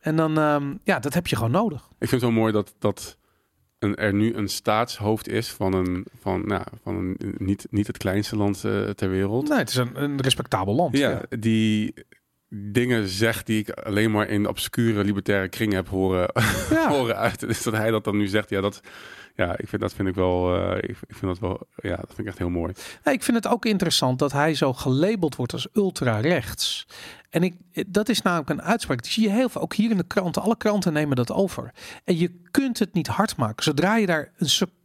En dan, ehm, ja, dat heb je gewoon nodig. Ik vind het zo mooi dat, dat een, er nu een staatshoofd is van een, van, nou, van een niet, niet het kleinste land eh, ter wereld. Nee, het is een, een respectabel land. Ja, Ja. die dingen zegt die ik alleen maar in obscure libertaire kringen heb horen, Ja. <laughs> horen uit. Dus dat hij dat dan nu zegt, ja, dat, ja ik vind, dat vind ik wel, eh, ik, ik vind dat wel, ja, dat vind ik echt heel mooi. Nee, ik vind het ook interessant dat hij zo gelabeld wordt als ultra-rechts. En ik, dat is namelijk een uitspraak. Die zie je heel veel, ook hier in de kranten. Alle kranten nemen dat over. En je kunt het niet hard maken. Zodra je daar een seconde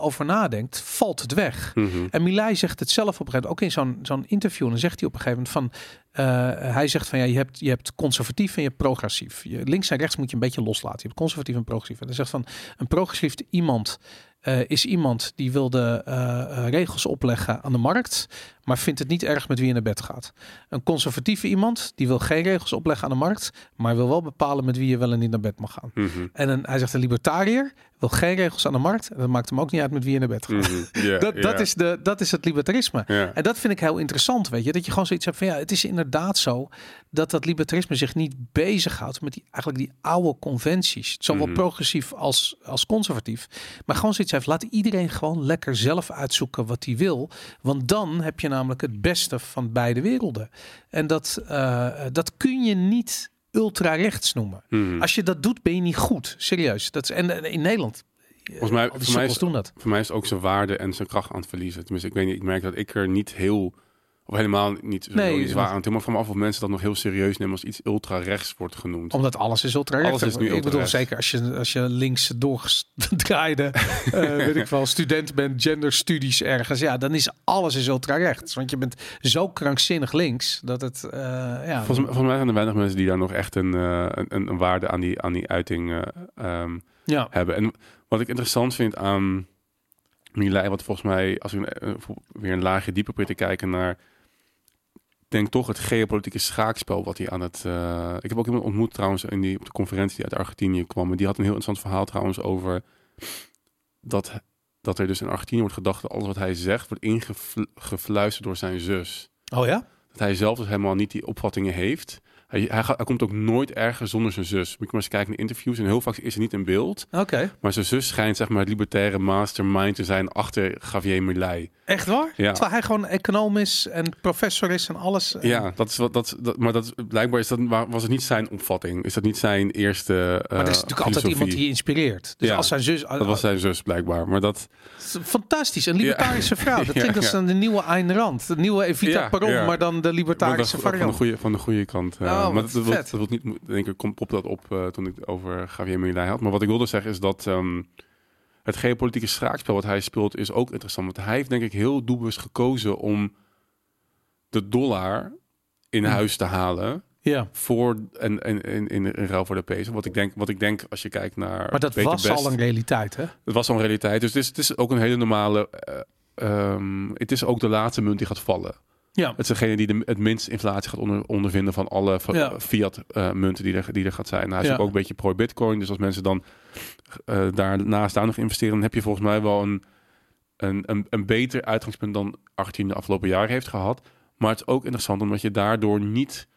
over nadenkt, valt het weg. Mhm. En Milei zegt het zelf op een gegeven moment, ook in zo'n zo'n interview. En dan zegt hij op een gegeven moment van... Eh, hij zegt van ja, je hebt, je hebt conservatief en je hebt progressief. Je, links en rechts moet je een beetje loslaten. Je hebt conservatief en progressief. En hij zegt van een progressief iemand eh, is iemand die wil de eh, regels opleggen aan de markt, maar vindt het niet erg met wie je naar bed gaat. Een conservatieve iemand die wil geen regels opleggen aan de markt, maar wil wel bepalen met wie je wel en niet naar bed mag gaan. Mhm. En een, hij zegt een libertariër wil geen regels aan de markt. Dat maakt hem ook niet uit met wie je naar bed gaat. Mhm. <laughs> Dat, dat, is de, dat is het libertarisme. En dat vind ik heel interessant, weet je. Dat je gewoon zoiets hebt van, ja, het is inderdaad zo dat dat libertarisme zich niet bezighoudt met die, eigenlijk die oude conventies. Zowel Mhm. progressief als, als conservatief. Maar gewoon zoiets heeft, laat iedereen gewoon lekker zelf uitzoeken wat hij wil. Want dan heb je namelijk het beste van beide werelden. En dat, eh, dat kun je niet ultra-rechts noemen. Mhm. Als je dat doet, ben je niet goed. Serieus. Dat is, en en in Nederland, Volgens mij, voor mij, is, doen dat. voor mij is het ook zijn waarde en zijn kracht aan het verliezen. Tenminste, ik weet niet, ik merk dat ik er niet heel, of helemaal niet zo Nee, zwaar aan toe, maar van me af of mensen dat nog heel serieus nemen als iets ultra-rechts wordt genoemd. Omdat alles is ultra rechts. Alles is nu Ik bedoel, ultra-rechts. zeker als je, als je links doorgedraaide, <laughs> eh weet ik wel, student bent, genderstudies ergens. Ja, dan is alles is ultra rechts. Want je bent zo krankzinnig links dat het, eh, ja. Volgens, mij- volgens mij zijn er weinig mensen die daar nog echt een, eh, een, een waarde aan die, aan die uiting eh, ehm, ja. hebben. En wat ik interessant vind aan Milei, wat volgens mij, als we weer een laagje dieper proberen te kijken naar, denk toch het geopolitieke schaakspel wat hij aan het. eh, ik heb ook iemand ontmoet trouwens in die, op de conferentie die uit Argentinië kwam. En die had een heel interessant verhaal trouwens over dat, dat er dus in Argentinië wordt gedacht dat alles wat hij zegt wordt ingefluisterd door zijn zus. Oh ja? Dat hij zelf dus helemaal niet die opvattingen heeft. Hij, hij, gaat, hij komt ook nooit ergens zonder zijn zus. Moet je maar eens kijken naar interviews. En heel vaak is ze niet in beeld. Oké. Maar zijn zus schijnt zeg maar het libertaire mastermind te zijn achter Javier Milei. Echt waar? Ja. Terwijl hij gewoon econoom is en professor is en alles. Ja, dat is wat dat, dat maar dat blijkbaar is dat wa- was het niet zijn opvatting. Is dat niet zijn eerste Maar er is natuurlijk altijd iemand die je inspireert. Dus Ja, als zijn zus... Dat was zijn zus blijkbaar. Maar dat Fantastisch, een libertarische vrouw. <laughs> Dat Ja, klinkt als ja. een de nieuwe Ayn Rand. De nieuwe Evita Ja, Peron, ja. maar dan de libertarische dat- van de variant. goede van de goede kant. eh, Oh, maar dat, dat, vet. dat, wil niet denk ik komt pop dat op eh, toen ik het over Javier Milei had. Maar wat ik wilde zeggen is dat ehm, het geopolitieke schaakspel wat hij speelt is ook interessant. Want hij heeft denk ik heel doelbewust gekozen om de dollar in Hm. huis te halen. Ja, voor en, en, en in, in ruil voor de peso. Wat ik denk, wat ik denk als je kijkt naar. maar dat was Best, al een realiteit, hè? Het was al een realiteit. Dus het is, het is ook een hele normale. eh, ehm, het is ook de laatste munt die gaat vallen. Ja. Het is degene die de, het minst inflatie gaat onder, ondervinden van alle fa- Ja. fiat eh, munten die er, die er gaat zijn. Nou, hij is Ja. ook een beetje pro Bitcoin. Dus als mensen dan eh daarnaast daar nog investeren, dan heb je volgens mij wel een, een, een, een beter uitgangspunt dan Argentinië de afgelopen jaren heeft gehad. Maar het is ook interessant omdat je daardoor niet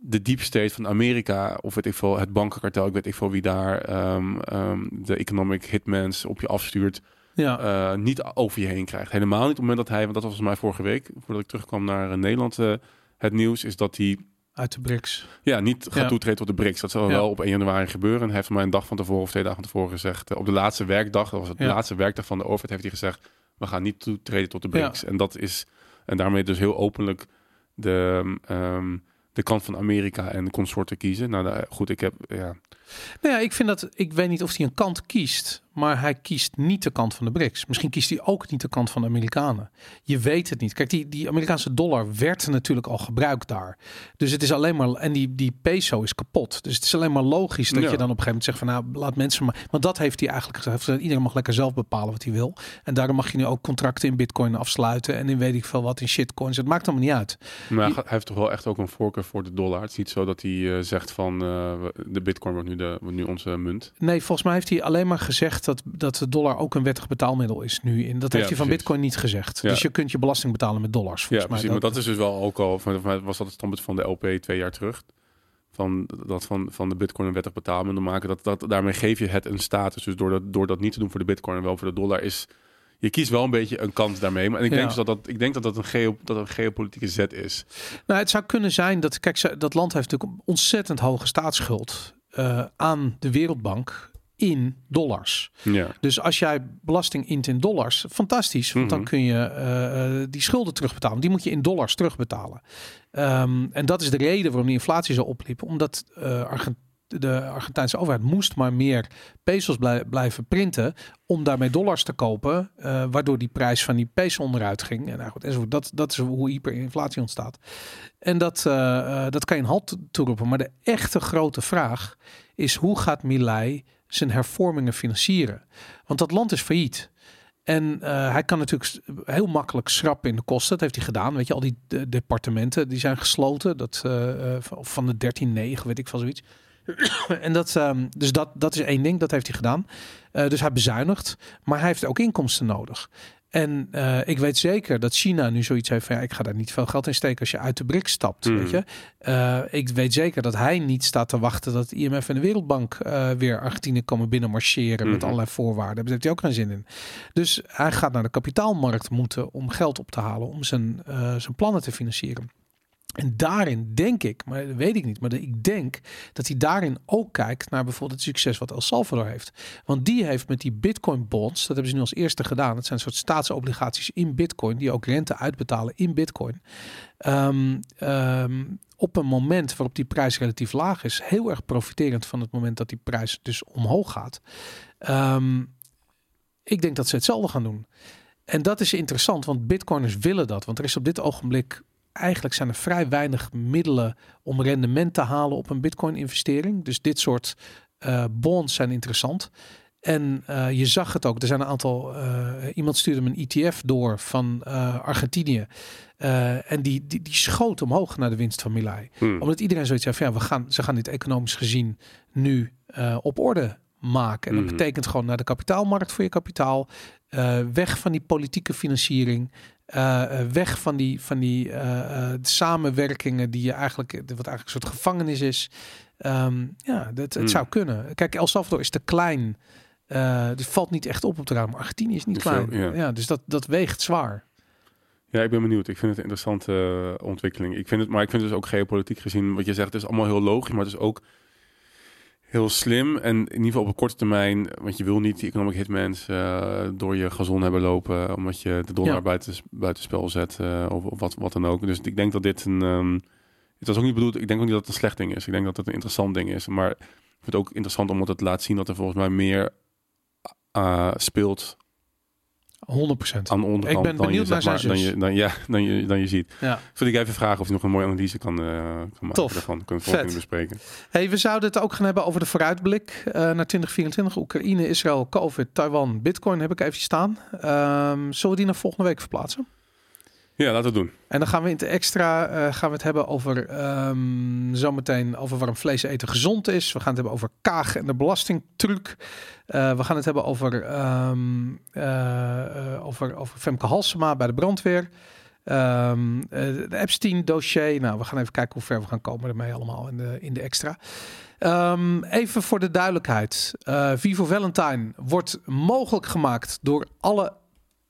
de deep state van Amerika of weet ik veel, het bankenkartel, ik weet ik veel wie daar ehm, ehm, de economic hitmans op je afstuurt, Ja. eh, niet over je heen krijgt. Helemaal niet op het moment dat hij, want dat was volgens mij vorige week, voordat ik terugkwam naar eh, Nederland, eh, het nieuws is dat hij Uit de BRICS. ja, niet gaat Ja. toetreden tot de BRICS. Dat zal wel op 1 januari gebeuren. En hij heeft mij een dag van tevoren of twee dagen van tevoren gezegd, op de laatste werkdag, dat was het laatste werkdag van de overheid, heeft hij gezegd, we gaan niet toetreden tot de. BRICS. En dat is, en daarmee dus heel openlijk de, ehm, de kant van Amerika en de consorten kiezen. Nou, daar- goed, ik heb, ja, Nou ja, ik vind dat, ik weet niet of hij een kant kiest, maar hij kiest niet de kant van de BRICS. Misschien kiest hij ook niet de kant van de Amerikanen. Je weet het niet. Kijk, die, die Amerikaanse dollar werd natuurlijk al gebruikt daar. Dus het is alleen maar, en die, die peso is kapot. Dus het is alleen maar logisch dat Ja. je dan op een gegeven moment zegt van nou, laat mensen maar. Want dat heeft hij eigenlijk gezegd. Iedereen mag lekker zelf bepalen wat hij wil. En daarom mag je nu ook contracten in bitcoin afsluiten en in weet ik veel wat in shitcoins. Het maakt allemaal niet uit. maar hij heeft toch wel echt ook een voorkeur voor de dollar. Het is niet zo dat hij eh, zegt van eh, de bitcoin wordt nu, de, nu onze munt. Nee, volgens mij heeft hij alleen maar gezegd dat, dat de dollar ook een wettig betaalmiddel is nu. In dat heeft Ja, hij van precies. Bitcoin niet gezegd. Ja. Dus je kunt je belasting betalen met dollars. Ja, Volgens precies. mij Maar dat is dus wel ook al, was dat het standpunt van de LP twee jaar terug. Van dat van, van de bitcoin een wettig betaalmiddel maken. Dat, dat, daarmee geef je het een status. Dus door dat, door dat niet te doen voor de bitcoin en wel voor de dollar is... Je kiest wel een beetje een kans daarmee. Maar ik denk, Ja. dus dat, dat, ik denk dat dat een, geo, dat een geopolitieke zet is. Nou, het zou kunnen zijn dat, kijk, dat land heeft natuurlijk ontzettend hoge staatsschuld eh, aan de Wereldbank in dollars. Ja. Dus als jij belasting int in dollars, fantastisch, want dan Mhm. kun je eh, eh, die schulden terugbetalen. Die moet je in dollars terugbetalen. Ehm, en dat is de reden waarom die inflatie zo opliep, omdat eh, de Argentijnse overheid moest maar meer pesos blij- blijven printen om daarmee dollars te kopen, eh, waardoor die prijs van die peso onderuit ging. En nou goed. Dat, dat is hoe hyperinflatie ontstaat. En dat, eh, eh, dat kan je een halt toeroepen. Maar de echte grote vraag is hoe gaat Milei zijn hervormingen financieren? Want dat land is failliet. En hij kan natuurlijk heel makkelijk schrappen in de kosten. Dat heeft hij gedaan. Weet je, al die de- departementen die zijn gesloten. Dat, van de 13-9, weet ik van zoiets. <coughs> en dat, ehm, dus dat, dat is één ding, dat heeft hij gedaan. Eh, dus hij bezuinigt, maar hij heeft ook inkomsten nodig. En eh, ik weet zeker dat China nu zoiets heeft van ja, ik ga daar niet veel geld in steken als je uit de BRICS stapt. Mhm. Weet je? Eh, ik weet zeker dat hij niet staat te wachten dat de IMF en de Wereldbank weer Argentinië komen binnenmarcheren met Mhm. allerlei voorwaarden. Daar heeft hij ook geen zin in. Dus hij gaat naar de kapitaalmarkt moeten om geld op te halen om zijn, zijn plannen te financieren. En daarin denk ik, maar dat weet ik niet, maar ik denk dat hij daarin ook kijkt naar bijvoorbeeld het succes wat El Salvador heeft. Want die heeft met die Bitcoin bonds, dat hebben ze nu als eerste gedaan. Het zijn een soort staatsobligaties in Bitcoin, die ook rente uitbetalen in Bitcoin. Ehm, ehm, op een moment waarop die prijs relatief laag is, heel erg profiterend van het moment dat die prijs dus omhoog gaat. Ehm, ik denk dat ze hetzelfde gaan doen. En dat is interessant, want Bitcoiners willen dat. Want er is op dit ogenblik eigenlijk zijn er vrij weinig middelen om rendement te halen op een Bitcoin-investering. Dus dit soort eh, bonds zijn interessant. En eh, je zag het ook. Er zijn een aantal. eh, iemand stuurde me een ETF door van Argentinië. En die, die, die schoot omhoog naar de winst van Milei. Hmm. Omdat iedereen zoiets heeft van ja, we gaan, ze gaan dit economisch gezien nu op orde maken. En dat Mhm. betekent gewoon naar de kapitaalmarkt voor je kapitaal. eh, weg van die politieke financiering. eh, eh, weg van die, van die samenwerkingen die je eigenlijk, wat eigenlijk een soort gevangenis is. Ehm, ja, dat, het Mm. zou kunnen. Kijk, El Salvador is te klein. dus valt niet echt op op te ruimen. Maar Argentinië is niet zo, klein. ja. ja. dus dat, dat weegt zwaar. Ja, ik ben benieuwd. Ik vind het een interessante ontwikkeling. Ik vind het, maar ik vind het dus ook geopolitiek gezien, wat je zegt, het is allemaal heel logisch, maar het is ook heel slim. En in ieder geval op een korte termijn, want je wil niet die economic hitmans eh, door je gazon hebben lopen, omdat je de dollar Ja. buiten, buitenspel zet eh, of, of wat, wat dan ook. Dus ik denk dat dit een... ehm, het was ook niet bedoeld, ik denk ook niet dat het een slecht ding is. Ik denk dat het een interessant ding is. Maar ik vind het ook interessant omdat het laat zien dat er volgens mij meer eh, speelt 100%. aan de onderkant ben dan, je, benieuwd zeg naar maar, zijn dan, je, dan, ja, dan, je, dan je ziet. Ja. Zal ik even vragen of je nog een mooie analyse kan, eh kan maken Tof. daarvan. Kunnen we volgende bespreken. Hey, we zouden het ook gaan hebben over de vooruitblik eh, naar 2024. Oekraïne, Israël, COVID, Taiwan, Bitcoin heb ik even staan. Ehm, zullen we die naar volgende week verplaatsen? Ja, laten we het doen. En dan gaan we in het extra eh, gaan we het hebben over ehm, zometeen over waarom vlees eten gezond is. We gaan het hebben over Kaag en de belastingtruc. Eh, we gaan het hebben over, ehm, eh, over, over Femke Halsema bij de brandweer. Ehm, eh, de Epstein-dossier. Nou, we gaan even kijken hoe ver we gaan komen ermee allemaal in de, in de extra. Ehm, even voor de duidelijkheid. Vivo Valentine wordt mogelijk gemaakt door alle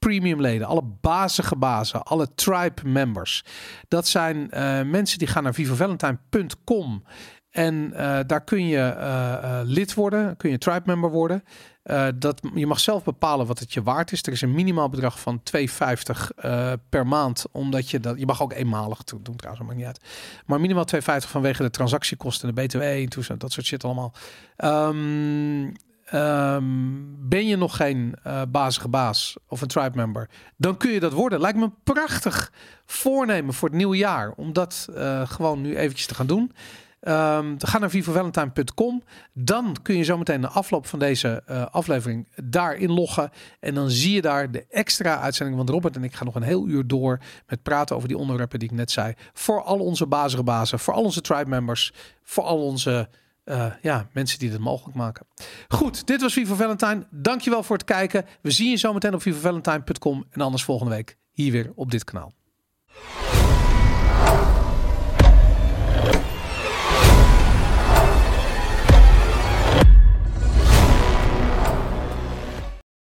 premium leden, alle bazige bazen, alle tribe members. Dat zijn eh, mensen die gaan naar vivovalentine.com en eh, daar kun je eh, lid worden, kun je tribe member worden. Dat, je mag zelf bepalen wat het je waard is. Er is een minimaal bedrag van 2,50 eh, per maand. Omdat je dat. Je mag ook eenmalig doen trouwens, maakt niet uit. Maar minimaal 2,50 vanwege de transactiekosten, de BTW en toestand, dat soort shit allemaal. Ehm, ehm, ben je nog geen eh bazige baas of een tribe member, dan kun je dat worden. Lijkt me een prachtig voornemen voor het nieuwe jaar. Om dat eh, gewoon nu eventjes te gaan doen. Ehm ga naar vivovalentine.com. Dan kun je zometeen de afloop van deze eh, aflevering daarin loggen. En dan zie je daar de extra uitzending. Want Robert en ik gaan nog een heel uur door met praten over die onderwerpen die ik net zei. Voor al onze bazige bazen, voor al onze tribe members, voor al onze eh, ja, mensen die dit mogelijk maken. Goed, dit was Vivo Valentine. Dankjewel voor het kijken. We zien je zometeen op vivovalentine.com en anders volgende week hier weer op dit kanaal.